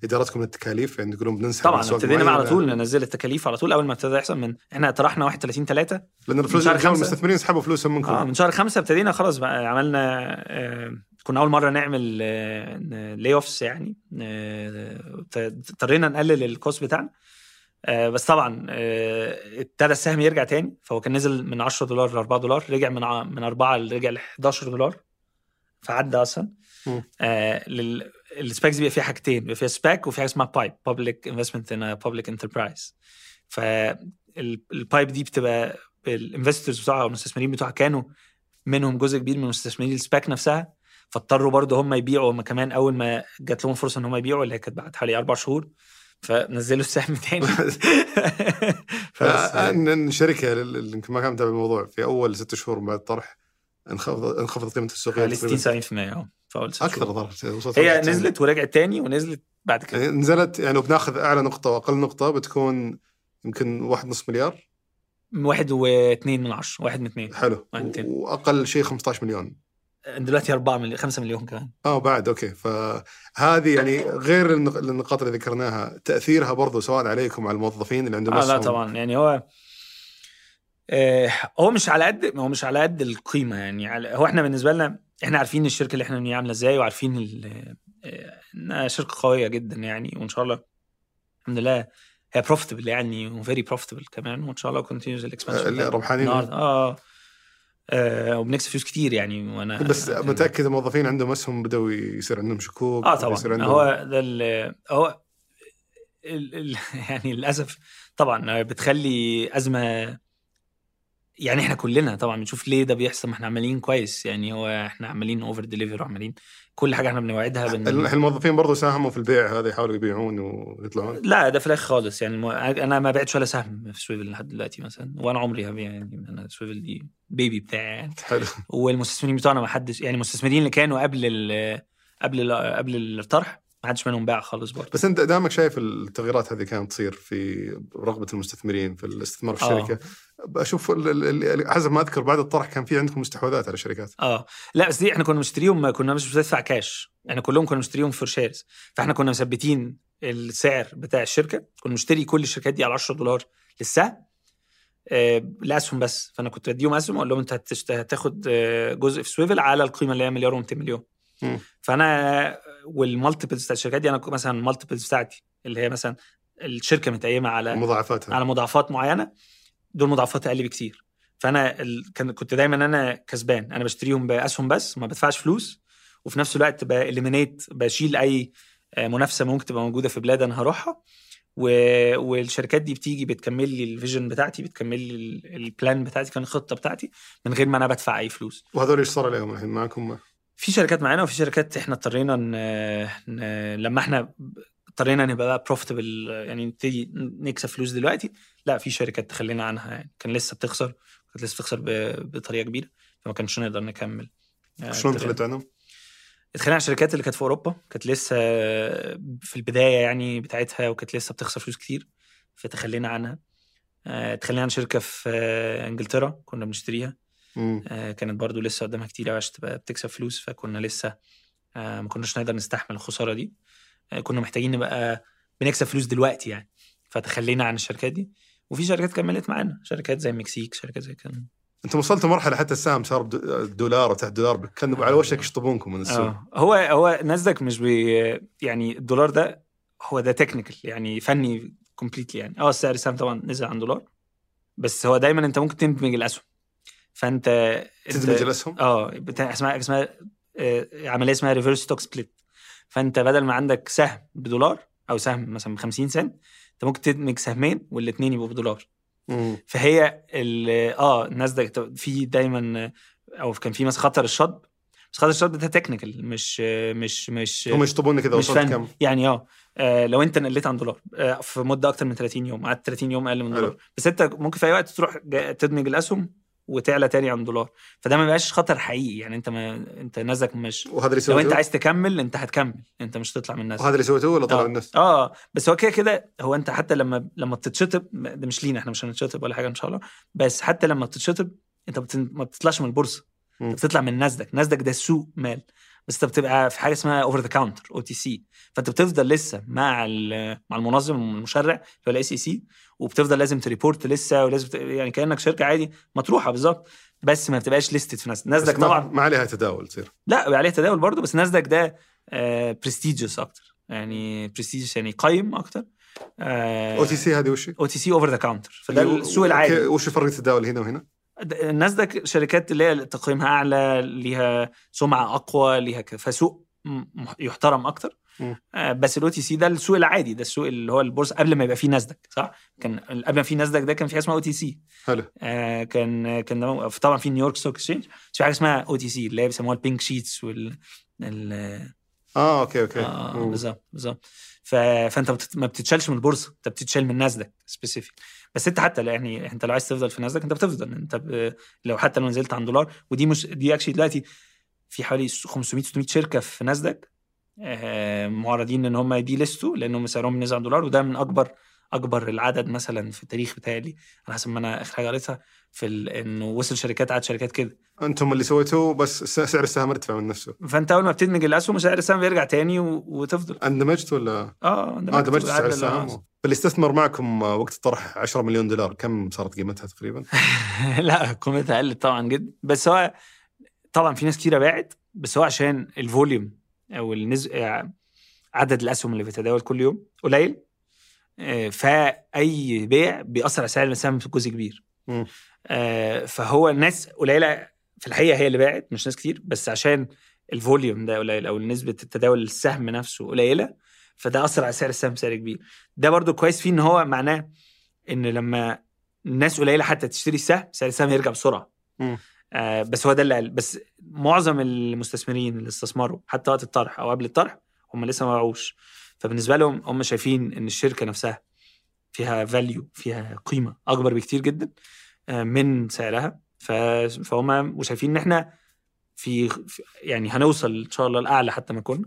إدارتكم للتكاليف؟ يعني تقولون بننسحب طبعا ابتدينا على. طول ننزل التكاليف على طول أول ما ابتدى يحصل من إحنا طرحنا 31 3 لأن الفلوس. المستثمرين يسحبوا فلوسهم منكم آه من شهر خمسة ابتدينا خلاص بقى عملنا آه كنا أول مرة نعمل layoffs يعني آه، اضطرينا نقلل ال cost بتاعنا. آه بس طبعا آه، ابتدى السهم يرجع تاني. فهو كان نزل من 10 دولار ل 4 دولار رجع من من 4 رجع ل 11 دولار. فعدى أصلا. آه لل... ال SPACs بيبقى فيها حاجتين بيبقى فيها SPAC وفي حاجة اسمها PIPE public investment in public enterprise فال PIPE دي بتبقى ال investors بتوعها أو المستثمرين بتوعها كانوا منهم جزء كبير من مستثمرين ال SPAC نفسها. فاضطروا برضه هم يبيعوا هم كمان أول ما جات لهم فرصة إن هم يبيعوا اللي هي كانت بعد حوالي أربع شهور. فنزلوا السهم تاني. ف- ان إن الشركة اللي يمكن ما كان متابع الموضوع. في أول ست شهور بعد الطرح انخفض انخفضت قيمة السوقية حوالي تقريباً. 60 70% آه في أول ست أكثر شهور. ضربت وصلت هي 95. نزلت ورجعت تاني ونزلت بعد كده. يعني نزلت يعني بناخذ أعلى نقطة وأقل نقطة بتكون يمكن واحد نص مليار. واحد واثنين من عشرة واحد من اثنين حلو. واحد. وأقل شيء 15 مليون. دلوقتي 4 مليون 5 مليون كمان. آه بعد okay. فهذه يعني غير النق- النقاط اللي ذكرناها تأثيرها برضو سواء عليكم على الموظفين اللي عندهم آه لا. طبعا. يعني هو آه هو مش على قد هو مش على قد القيمة يعني. على هو إحنا بالنسبة لنا إحنا عارفين الشركة اللي إحنا بنبنيها عاملة إزاي وعارفين آه، إنها شركة قوية جدا يعني. وإن شاء الله الحمد لله هي profitable يعني و very profitable كمان. وإن شاء الله continues ال expansion ربحانين آه. آه، وبنكسب فلوس كتير يعني وأنا بس متأكد الموظفين عندهم أسهم بدأوا يصير عندهم شكوك آه طبعا. يصير عندهم هو ده هو ال ال يعني للأسف طبعا بتخلي أزمة يعني إحنا كلنا طبعا بنشوف ليه ده بيحصل ما إحنا عمالين كويس يعني هو إحنا عمالين over deliver وعمالين كل حاجة إحنا بنوعدها بن... الموظفين برضو ساهموا في البيع هذا يحاولوا يبيعون ويطلعون. لا ده في الآخر خالص يعني. أنا ما بعتش ولا سهم في سويفل لحد دلوقتي مثلا وأنا عمري هبيع يعني. أنا سويفل دي baby بتاعي يعني. حلو. والمستثمرين بتوعنا ما حدش يعني المستثمرين اللي كانوا قبل ال... قبل ال... قبل الطرح ما حدش منهم باع خالص برضه. بس انت دامك شايف التغييرات هذه كانت تصير في رغبة المستثمرين في الاستثمار في آه. الشركة أشوف ال- ال- ال- حسب ما أذكر بعد الطرح كان في عندكم استحواذات على الشركات. آه. لا بس دي إحنا كنا مشتريهم كنا مش بندفع كاش إحنا كلهم كنا مشتريهم for shares فإحنا كنا مثبتين السعر بتاع الشركة. كنا مشتري كل الشركات دي على 10 دولار للسهم. آه لاسهم بس. فأنا كنت بديهم اسهم أقول لهم أنت هتاخد آه، جزء في سويفل على القيمة اللي هي مليار و200 مليون. مم. فأنا وال multiples بتاع الشركات دي أنا مثلا ال multiples بتاعتي اللي هي مثلا الشركة متقيمة على مضاعفاتها. على مضاعفات معينة دول مضاعفات أقل بكتير. فأنا ال... كنت دايما أنا كسبان. أنا بشتريهم بأسهم بس ما بدفعش فلوس وفي نفس الوقت ب eliminate بشيل أي آه، منافسة ممكن تبقى موجودة في بلاد أنا هروحها. و... والشركات دي بتيجي بتكمل لي ال vision بتاعتي بتكمل لي ال- ال plan بتاعتي كان الخطة بتاعتي من غير ما أنا بدفع أي فلوس. وهذول إيش صار عليهم الحين معكم؟ في شركات معانا وفي شركات إحنا اضطرينا ن... ن... لما إحنا اضطرينا نبقى بقى بروفيتبل يعني نبتدي نكسب فلوس دلوقتي لا في شركات تخلينا عنها يعني كان لسه بتخسر كانت لسه بتخسر ب... بطريقة كبيرة فما كانش نقدر نكمل آه، شلون. تخليت عنهم؟ اتخانقنا على الشركات اللي كانت في أوروبا كانت لسه في البداية يعني بتاعتها وكانت لسه بتخسر فلوس كتير فتخلينا عنها آه، اتخلينا عن شركة في آه، إنجلترا كنا بنشتريها. آه، كانت برضو لسه قدامها كتير قوي عشان تبقى بتكسب فلوس فكنا لسه آه، ما كناش نقدر نستحمل الخسارة دي. آه، كنا محتاجين نبقى بنكسب فلوس دلوقتي يعني. فتخلينا عن الشركات دي. وفي شركات كملت معانا شركات زي المكسيك شركات زي كده أنتم وصلتوا مرحلة حتى السهم صار دولار وتحت دولار كانوا على وشك يشطبونكم من السوق. آه. هو هو ناسداك مش بي يعني الدولار ده هو ده technical يعني فني completely يعني. آه السعر السهم طبعا نزل عن دولار بس هو دايما أنت ممكن تدمج الأسهم. فأنت تدمج الاسهم آه اسمها اسمها آه، عملية اسمها reverse stock split فأنت بدل ما عندك سهم بدولار أو سهم مثلا ب 50 سنت أنت ممكن تدمج سهمين والاثنين يبقوا بدولار. مم. فهي آه ناسداك في دايما أو كان في مثلا خطر الشطب. بس خطر الشطب ده تكنيكال مش مش مش هم يشطبونك اذا مش وصلت كم؟ يعني آه آه، لو أنت نقلت عن دولار آه، في مدة أكتر من 30 يوم قعدت 30 يوم أقل من. دولار. بس أنت ممكن في أي وقت تروح تدمج الأسهم وتعلى تاني عن دولار. فده ما بيبقاش خطر حقيقي يعني انت ما انت نازك مش وهذا اللي لو سويتوه انت عايز تكمل انت هتكمل انت مش هتطلع من الناس. وهذا اللي سويتوه ولا طلع آه. الناس؟ آه. بس هو كده كده هو انت حتى لما لما بتتشطب ده مش لينا إحنا مش هنتشطب ولا حاجة إن شاء الله. بس حتى لما بتتشطب انت بتن... ما بتطلعش من البورصة. انت بتطلع من ناسداك ناسداك ده سوق مال. بس انت بتبقى في حاجة اسمها over the counter OTC فانت بتفضل لسه مع مع المنظم المشرع اللي هو ال SEC وبتفضل لازم ت report لسه ولازم ت... يعني كأنك شركة عادي مطروحة بالظبط. بس ما بتبقاش listed في ناسداك ناسداك طبعا. ما عليها تداول تصير. لا بيبقى عليه تداول برضه بس ناسداك ده prestigious أكتر. يعني prestigious يعني قيم أكتر. OTC هذه وش؟ OTC over the counter فده السوق okay، العادي وش فرق التداول هنا وهنا؟ د- الناسداك شركات اللي هي تقييمها أعلى ليها سمعة أقوى ليها ك- فسوق يحترم أكتر مم. آه، بس ال OTC ده السوق العادي ده السوق اللي هو البورصة قبل ما يبقى فيه ناسداك صح كان قبل ما فيه ناسداك ده كان في حاجة اسمها OTC حلو آه، كان كان ده- طبعا في New York Stock Exchange بس في حاجة اسمها OTC اللي هي بيسموها ال pink sheets وال ال- آه okay okay آه. بالظبط بالظبط ف... فأنت. ما بتتشالش من البورصة أنت بتتشال من ناسداك specific بس انت حتى يعني انت لو عايز تفضل في ناسداك انت بتفضل. انت ب... لو حتى لو نزلت عن دولار ودي مش دي actually دلوقتي في حوالي 500 600 شركة في ناسداك آه، معرضين إن هم ي delist-وا لأنهم سعرهم نزل عن دولار وده من أكبر أكبر العدد مثلا في التاريخ بتاعي على حسب ما أنا آخر حاجة قريتها في ال- إنه وصل شركات عدد شركات كده. أنتم اللي سويتوه بس سعر السهم ارتفع من نفسه. فأنت أول ما بتدمج الأسهم سعر السهم بيرجع تاني و... وتفضل. اندمجت ولا؟ آه آه دمجت سعر السهم. اللي استثمر معكم آه، وقت الطرح 10 مليون دولار كم صارت قيمتها تقريبا؟ لا قيمتها قلت طبعا جدا. بس هو طبعا في ناس كتيرة باعت بس هو عشان ال volume أو النز... يعني عدد الأسهم اللي بتتداول كل يوم قليل. آه، فاي بيع بيأثر على سعر السهم بجزء كبير. آه، فهو الناس قليلة في الحقيقة هي اللي باعت مش ناس كتير بس عشان ال volume ده قليل أو نسبة التداول السهم نفسه قليلة فده أثر على سعر السهم بسعر كبير. ده برضو كويس فيه إن هو معناه إن لما الناس قليلة حتى تشتري السهم سعر السهم يرجع بسرعة. آه بس هو ده اللي قال. بس معظم المستثمرين اللي استثمروا حتى وقت الطرح أو قبل الطرح هم لسه ما باعوش. فبالنسبة لهم هم شايفين إن الشركة نفسها فيها value فيها قيمة أكبر بكتير جدا آه، من سعرها. فهم وشايفين إن إحنا في في- يعني هنوصل إن شاء الله لأعلى حتى ما كنا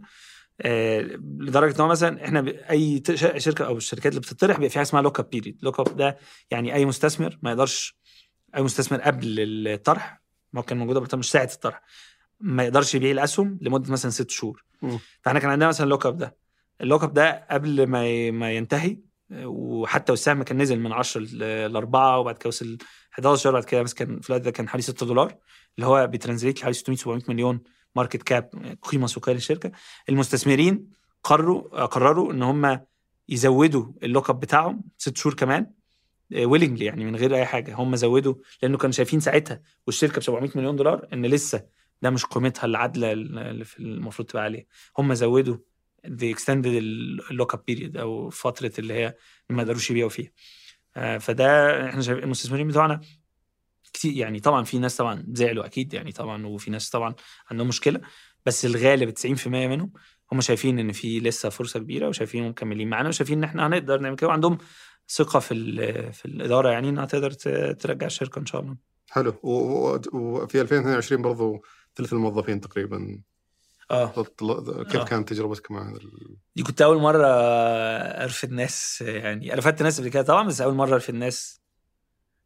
آه، لدرجة إن هو مثلا إحنا أي شركة أو الشركات اللي بتطرح بيبقى فيها حاجة اسمها lock up period lock up ده يعني أي مستثمر ما يقدرش أي مستثمر قبل الطرح ما كان موجود قبل مش ساعة الطرح ما يقدرش يبيع الأسهم لمدة مثلا ست شهور. فإحنا كان عندنا مثلا lock up ده. ال lock up ده قبل ما ما ينتهي وحتى والسهم كان نزل من 10 ل 4 وبعد كده وصل 11 بعد كده بس كان الوقت ده كان حوالي 6 دولار اللي هو بي translate لحوالي 600 700 مليون market cap قيمة سوقيه للشركة. المستثمرين قرروا قرروا إن هم يزودوا ال lock-up بتاعهم ست شهور كمان willingly يعني من غير أي حاجة. هم زودوا لأنه كانوا شايفين ساعتها والشركة ب 700 مليون دولار إن لسه ده مش قيمتها العادلة اللي المفروض تبقى عليها. هم زودوا the extended ال lock-up period أو فترة اللي هي ما يقدروش يبيعوا فيها. آه، فده إحنا شايف المستثمرين بتوعنا كتير يعني طبعا في ناس طبعا زعلوا أكيد يعني طبعا وفي ناس طبعا عندهم مشكلة بس الغالب 90% منهم هم شايفين إن في لسه فرصة كبيرة وشايفين مكملين معانا وشايفين إن إحنا هنقدر نعمل كده وعندهم ثقة في في الإدارة يعني إنها تقدر ترجع الشركة إن شاء الله. حلو. وفي 2022 برضو ثلث الموظفين تقريبا. آه كيف آه. كانت تجربتك مع هذا دي كنت أول مرة ارفد ناس يعني أنا ناس قبل كده طبعا بس أول مرة ارفد ناس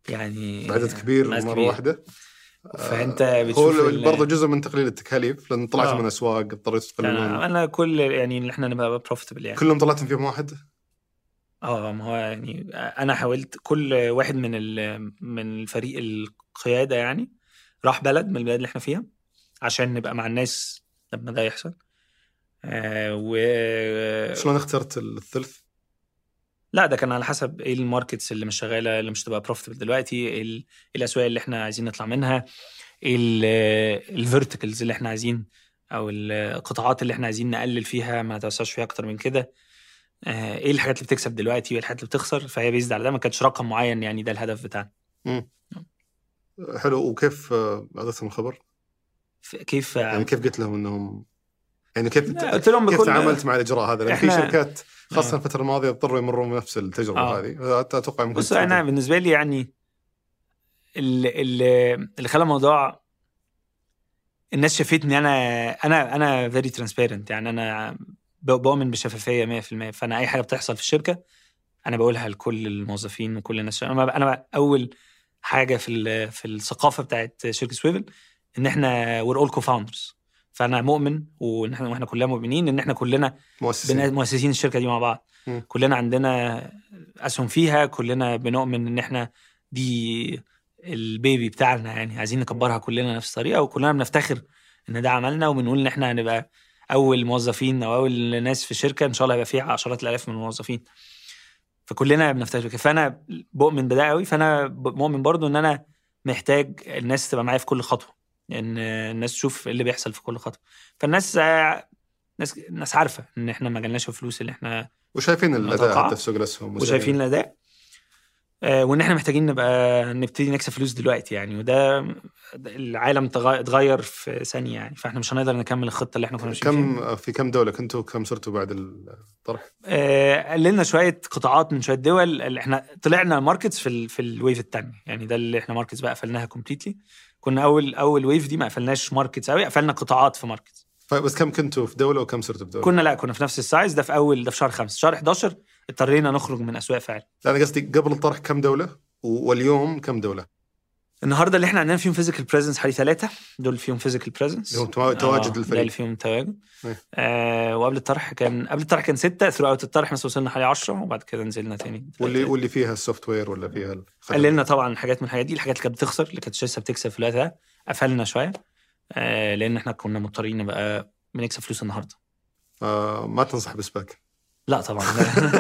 يعني بعدد كبير مرة. واحدة فأنت هو بتشوف ال- برضه جزء من تقليل التكاليف لأن طلعت آه. من أسواق اضطريتوا تقللون أنا أنا كل يعني إحنا نبقى بروفيتبل يعني كلهم طلعتم فيهم واحد آه ما هو يعني أنا حاولت كل واحد من ال- من الفريق القيادة يعني راح بلد من البلاد اللي إحنا فيها عشان نبقى مع الناس لما ده يحصل. آه و شلون اخترت الثلث؟ لا ده كان على حسب إيه ال markets اللي مش شغالة اللي مش تبقى profitable دلوقتي إيه ال- الأسواق اللي إحنا عايزين نطلع منها إيه ال verticals اللي إحنا عايزين أو القطاعات اللي إحنا عايزين نقلل فيها ما نتوسعش فيها أكتر من كده. آه، إيه الحاجات اللي بتكسب دلوقتي وإيه الحاجات اللي بتخسر؟ فهي based على ده ما كانش رقم معين يعني ده الهدف بتاعنا. حلو وكيف آه، اعطيتهم الخبر؟ كيف يعني كيف قلت لهم انهم يعني كيف قلت لهم كيف تعاملت مع الإجراء هذا؟ لأن في شركات خاصة آه. الفترة الماضية اضطروا يمرون بنفس التجربة آه. هذه أتوقع ممكن بص أنا بالنسبة لي يعني اللي, اللي, خلى الموضوع الناس شافتني أنا أنا أنا very transparent يعني أنا بؤمن بالشفافيه 100% فأنا أي حاجة بتحصل في الشركة أنا بقولها لكل الموظفين وكل الناس أنا أنا أول حاجة في في الثقافة بتاعت شركة سويفل إن إحنا we're all cofounders فأنا مؤمن وان إحنا وإحنا كلنا مؤمنين إن إحنا كلنا مؤسسين. مؤسسين الشركة دي مع بعض. مم. كلنا عندنا أسهم فيها كلنا بنؤمن إن إحنا دي ال baby بتاعنا يعني. عايزين نكبرها كلنا نفس الطريقة وكلنا بنفتخر إن ده عملنا وبنقول إن إحنا هنبقى أول موظفين أو أول ناس في الشركة إن شاء الله هيبقى فيها عشرات الآلاف من الموظفين. فكلنا بنفتخر. كده فأنا بؤمن بده قوي فأنا مؤمن برضو إن أنا محتاج الناس تبقى معايا في كل خطوة. إن الناس تشوف اللي بيحصل في كل خطوة. فالناس ناس الناس عارفة إن إحنا ما جالناش الفلوس اللي إحنا وشايفين الأداء. حتى في سوق الاسهم وشايفين الأداء. آه، وإن إحنا محتاجين نبقى نبتدي نكسب فلوس دلوقتي يعني وده ده العالم تغ- اتغير في ثانية يعني فإحنا مش هنقدر نكمل الخطة اللي إحنا كنا ماشيين كم في كم دولة؟ كنتوا كم صرتوا بعد الطرح؟ آه، قللنا شوية قطاعات من شوية دول اللي إحنا طلعنا markets في ال في ال wave الثانية يعني ده اللي إحنا markets بقى قفلناها completely كنا أول أول wave دي ما قفلناش markets قوي قفلنا قطاعات في markets بس كم كنتوا في دولة وكم صرتوا في دولة؟ كنا لا كنا في نفس ال size ده في أول ده في شهر خمسة شهر 11 اضطرينا نخرج من أسواق فعلا لا أنا قصدي قبل الطرح كم دولة واليوم كم دولة؟ النهارده اللي إحنا عندنا فيهم physical presence حوالي ثلاثة دول فيهم physical presence اللي هم توا- تواجد ده الفريق. اللي فيهم تواجد إيه. آه وقبل الطرح كان قبل الطرح كان ستة throughout الطرح مثلا وصلنا حوالي 10 وبعد كده نزلنا تاني واللي واللي فيها ال software ولا فيها. قللنا طبعا حاجات من الحاجات دي الحاجات اللي كانت بتخسر اللي كانت لسه بتكسب في الوقت ده قفلنا شوية. آه لأن إحنا كنا مضطرين نبقى بنكسب فلوس النهارده. آه ما تنصح ب SPAC. لا طبعا.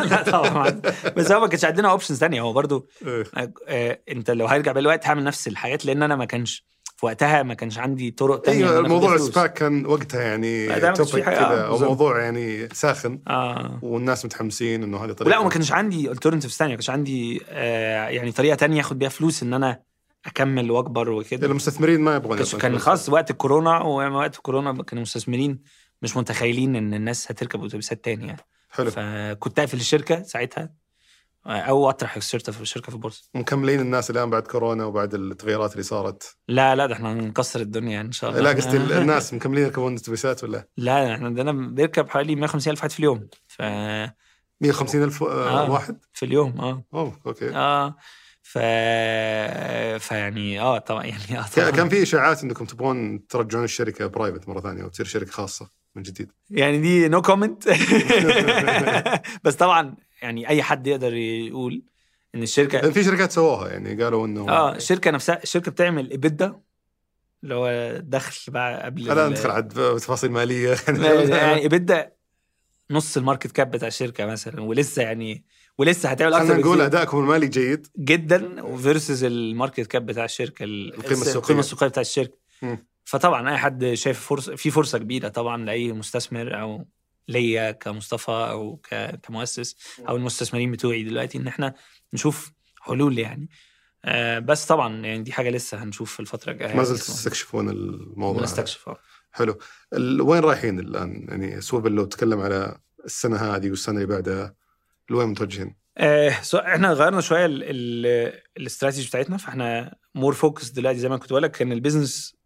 لا طبعا. بس هو ما كانش عندنا options ثانية هو برضو إيه. آه، آه، انت لو هرجع بالوقت هعمل نفس الحاجات لأن أنا ما كانش في وقتها ما كانش عندي طرق تانية أيوه أنا آخد موضوع فلوس. ال SPAC كان وقتها يعني لا، ده ما كانش topic في حاجة، كذا آه، أو. موضوع يعني ساخن. آه. والناس متحمسين إنه هذه طريقة. ولا وما كانش عندي alternatives ثانية ما كانش عندي آه يعني طريقة تانية أخد بيها فلوس إن أنا أكمل وأكبر وكده. المستثمرين ما يبغون كان. خلاص وقت الكورونا ووقت الكورونا كانوا المستثمرين مش متخيلين إن الناس هتركب أتوبيسات تاني يعني حلو. فكنت أقفل الشركة ساعتها. آه، أو أطرح الشركة في الشركة في البورصه مكملين الناس الآن بعد كورونا وبعد التغييرات اللي صارت. لا لا ده إحنا هنكسر الدنيا يعني إن شاء الله. لا قصدي الناس مكملين يركبون اتوبيسات ولا؟ لا إحنا عندنا بيركب حوالي 150 ألف واحد في اليوم. ف 150 ألف آه. آه. واحد؟ في اليوم آه. أوه أوكي. آه. ف فيعني آه طبعا يعني كان طبعا. كان في إشاعات إنكم تبغون ترجعون الشركة private مرة ثانية وتصير شركة خاصة. من جديد. يعني دي no comment بس طبعا يعني أي حد يقدر يقول إن الشركة في شركات سووها يعني قالوا إنه آه الشركة نفسها الشركة بتعمل up ده اللي هو دخل بقى قبل لا ندخل عاد تفاصيل مالية. يعني ابدا نص ال market cap بتاع الشركة مثلا ولسه يعني ولسه هتعمل أكتر خلينا نقول أدائكم المالي جيد. جدا versus ال market cap بتاع الشركة ال- القيمة السوقية. القيمة السوقية بتاع الشركة. مم. فطبعا أي حد شايف فرصه في فرصة كبيرة طبعا لأي مستثمر أو ليا كمصطفى أو كمؤسس أو المستثمرين بتوعي دلوقتي إن إحنا نشوف حلول يعني. آه بس طبعا يعني دي حاجة لسه هنشوف في الفترة الجاية. ما زلت تستكشفون الموضوع. نستكشف آه. حلو. وين رايحين الآن؟ يعني سويفل لو تكلم على السنة هذه والسنة اللي بعدها لوين متوجهين؟ آه so إحنا غيرنا شوية ال- ال- الاستراتيجي بتاعتنا فإحنا more focused دلوقتي زي ما كنت بقول لك كان ال business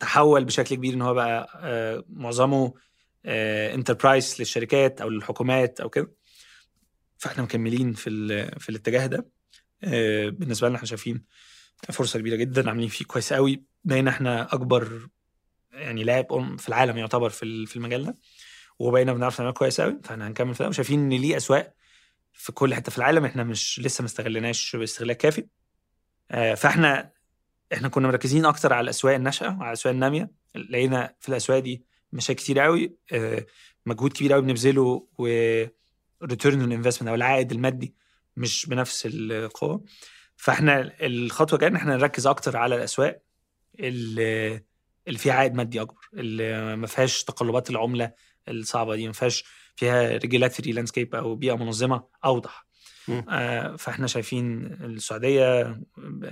تحول بشكل كبير إن هو بقى آه معظمه enterprise للشركات أو للحكومات أو كده. فإحنا مكملين في في الاتجاه ده. آه بالنسبة لنا إحنا شايفين فرصة كبيرة جدا عاملين فيه كويس قوي. بقينا إحنا أكبر يعني لاعب في العالم يعتبر في في المجال ده. وبقينا بنعرف نعمل كويس قوي فإحنا هنكمل في ده. وشايفين إن ليه أسواق في كل حتة في العالم إحنا مش لسه ما استغلناش باستغلال كافي. آه، فإحنا إحنا كنا مركزين أكتر على الأسواق الناشئة وعلى الأسواق النامية لقينا في الأسواق دي مشاكل كتير قوي آه، مجهود كبير قوي بنبذله و return on investment أو العائد المادي مش بنفس القوة فإحنا الخطوة الجايه إن إحنا نركز أكتر على الأسواق اللي فيها عائد مادي أكبر اللي ما فيهاش تقلبات العملة الصعبة دي ما فيهاش فيها regulatory landscape أو بيئة منظمة أوضح. آه فاحنا شايفين السعودية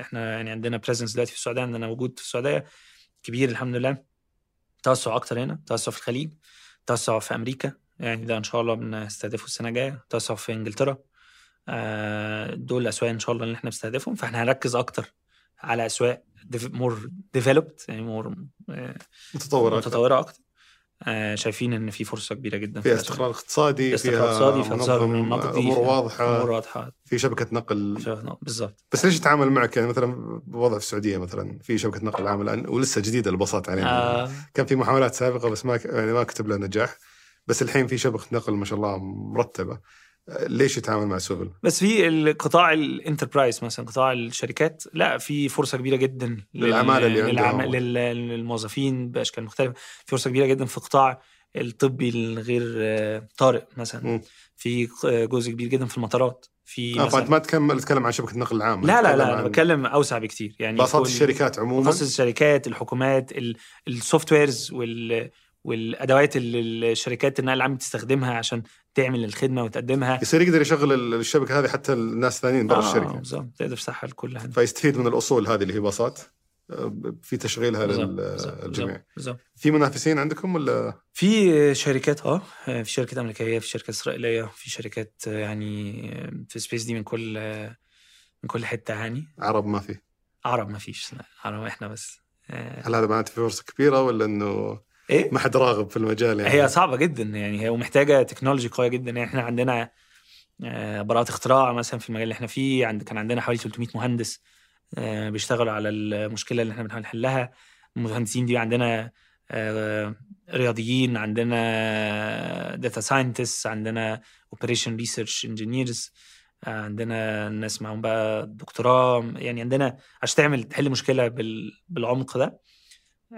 إحنا يعني عندنا presence دلوقتي في السعودية عندنا وجود في السعودية كبير الحمد لله. توسع أكتر هنا توسع في الخليج توسع في أمريكا يعني ده إن شاء الله بنستهدفه السنة الجاية. توسع في إنجلترا آه دول الأسواق إن شاء الله اللي إحنا بنستهدفهم. فاحنا هنركز أكتر على أسواق more developed يعني مور متطورة أكثر. متطورة أكتر. آه شايفين إن في فرصة كبيرة جدا في فيها. استقرار اقتصادي استقرار فيها اقتصادي فيها منظم، نقدي أمور واضحة. أمور واضحة. في شبكة نقل. بالظبط بس ليش يتعامل معك؟ يعني مثلا بوضع في السعودية مثلا في شبكة نقل عام الآن ولسه جديدة الباصات علينا آه. كان في محاولات سابقة بس ما ك- يعني ما كتب لها نجاح. بس الحين في شبكة نقل ما شاء الله مرتبة. آه، ليش يتعامل مع سويفل؟ بس في القطاع ال enterprise مثلا قطاع الشركات لا في فرصة كبيرة جدا لل- للعمالة اللي للعم- للموظفين بأشكال مختلفة. في فرصة كبيرة جدا في قطاع الطبي الغير آه، طارئ مثلا. مم. في جزء كبير جدا في المطارات. في آه مثلا فانت ما تكمل تتكلم عن شبكة النقل العام. لا لا لا أنا عن بتكلم أوسع بكتير. يعني باصات كل- الشركات عموما. مخصص الشركات الحكومات ال softwares وال والأدوات اللي الشركات النقل العام بتستخدمها عشان تعمل الخدمة وتقدمها. يصير يقدر يشغل ال- الشبكة هذه حتى الناس الثانيين برا آه، الشركة. بالظبط تقدر تفتحها لكل حد فيستفيد من الأصول هذه اللي هي باصات آه، في تشغيلها للجميع. بالظبط في منافسين عندكم ولا؟ في شركات آه في شركات أمريكية في شركات إسرائيلية في شركات يعني في space دي من كل من كل حتة يعني. عرب ما في؟ عرب ما فيش عرب إحنا بس. آه، هل هذا معناته في فرصة كبيرة ولا إنه إيه؟ ما حد راغب في المجال يعني. هي صعبة جدا يعني هي ومحتاجة technology قوية جدا. يعني إحنا عندنا آه، براءة اختراع مثلا في المجال اللي إحنا فيه. عند كان عندنا حوالي 300 مهندس آه، بيشتغلوا على المشكلة اللي إحنا بنحاول نحلها المهندسين دي عندنا آه، رياضيين عندنا data scientist عندنا operation research engineers عندنا ناس معاهم بقى دكتوراه. يعني عندنا عشان تعمل تحل مشكلة بال- بالعمق ده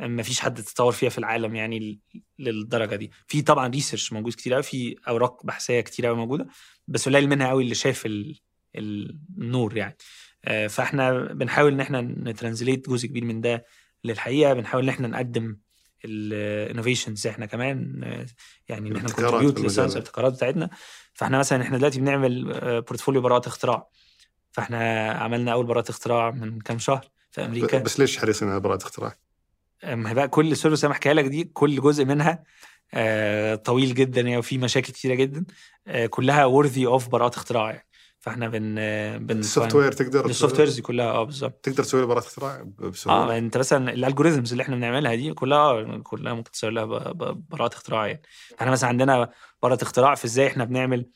ما فيش حد تطور فيها في العالم يعني للدرجة دي. في طبعا research موجود كتير قوي في أوراق بحثية كتير قوي موجودة بس قليل منها قوي اللي شاف ال- النور يعني. آه، فإحنا بنحاول إن إحنا ن translate جزء كبير من ده للحقيقة بنحاول إن إحنا نقدم ال innovations إحنا كمان آه، يعني إن إحنا المجال. لل science. الابتكارات بتاعتنا. فإحنا مثلا إحنا دلوقتي بنعمل آه، portfolio براءة اختراع. فإحنا عملنا أول براءة اختراع من كام شهر في أمريكا. بس ليش حريصين على براءة اختراع؟ ما بقى كل service أنا بحكيها لك دي كل جزء منها آه، طويل جدا يعني وفي مشاكل كتيرة جدا آه، كلها worthy of براءة اختراع يعني. فاحنا بن آه، بن ال software تقدر ال softwares دي كلها آه بالظبط. تقدر تسوي له براءة اختراع ب- بسهولة. آه أنت مثلا ال algorithms اللي إحنا بنعملها دي كلها كلها ممكن تسوي لها ب- ب- براءة اختراع يعني. إحنا مثلا عندنا براءة اختراع في إزاي إحنا بنعمل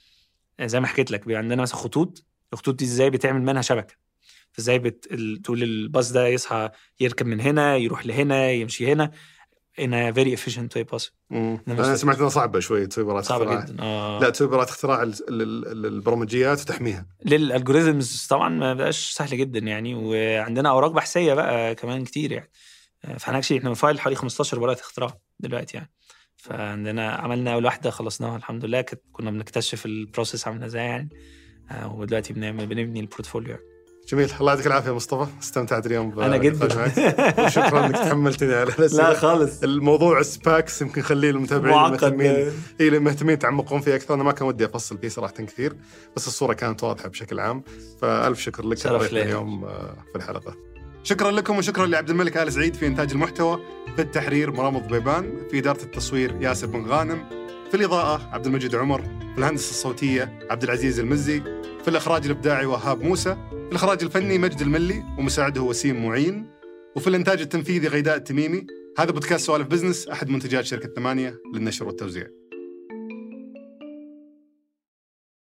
زي ما حكيت لك بيبقى عندنا مثلا خطوط الخطوط دي إزاي بتعمل منها شبكة. فازاي بت... تقول الباص ده يصحى يركب من هنا يروح لهنا يمشي هنا. In a very efficient way possible. أنا سمعت إنها صعبة شوي تسوي صعبة اختراع. جدا آه. لا تسوي براءة اختراع ال- ال- ال- البرمجيات وتحميها. للالجوريزمز طبعا ما بقاش سهل جدا يعني وعندنا أوراق بحثية بقى كمان كتير يعني. فاحنا actually إحنا بن file حوالي 15 براءة اختراع دلوقتي يعني. فعندنا عملنا اول واحدة خلصناها الحمد لله. كنا بنكتشف ال process عامله إزاي يعني. آه، ودلوقتي بنعمل بنبني ال portfolio يعني. جميل. الله يعطيك العافية مصطفى. استمتعت اليوم أنا. جدا. وشكرا إنك تحملتني على لا خالص. الموضوع سباكس يمكن خليه المتابعين معقد. المهتمين اي اللي مهتمين يتعمقون فيه أكثر. أنا ما كان ودي أفصل فيه صراحة كثير بس الصورة كانت واضحة بشكل عام. فألف شكر لك. شرف لي. اليوم آه، في الحلقة. شكرا لكم وشكرا لعبد الملك آل سعيد في إنتاج المحتوى. في التحرير مرام ضبيبان في إدارة التصوير ياسر بن غانم. في الإضاءة عبد المجيد عمر. في الهندسة الصوتية عبد العزيز المزي. في الإخراج الإبداعي وهاب موسى. في الإخراج الفني مجد الملي ومساعده وسيم معين. وفي الإنتاج التنفيذي غيداء التميمي. هذا بودكاست سوالف بزنس أحد منتجات شركة ثمانية للنشر والتوزيع.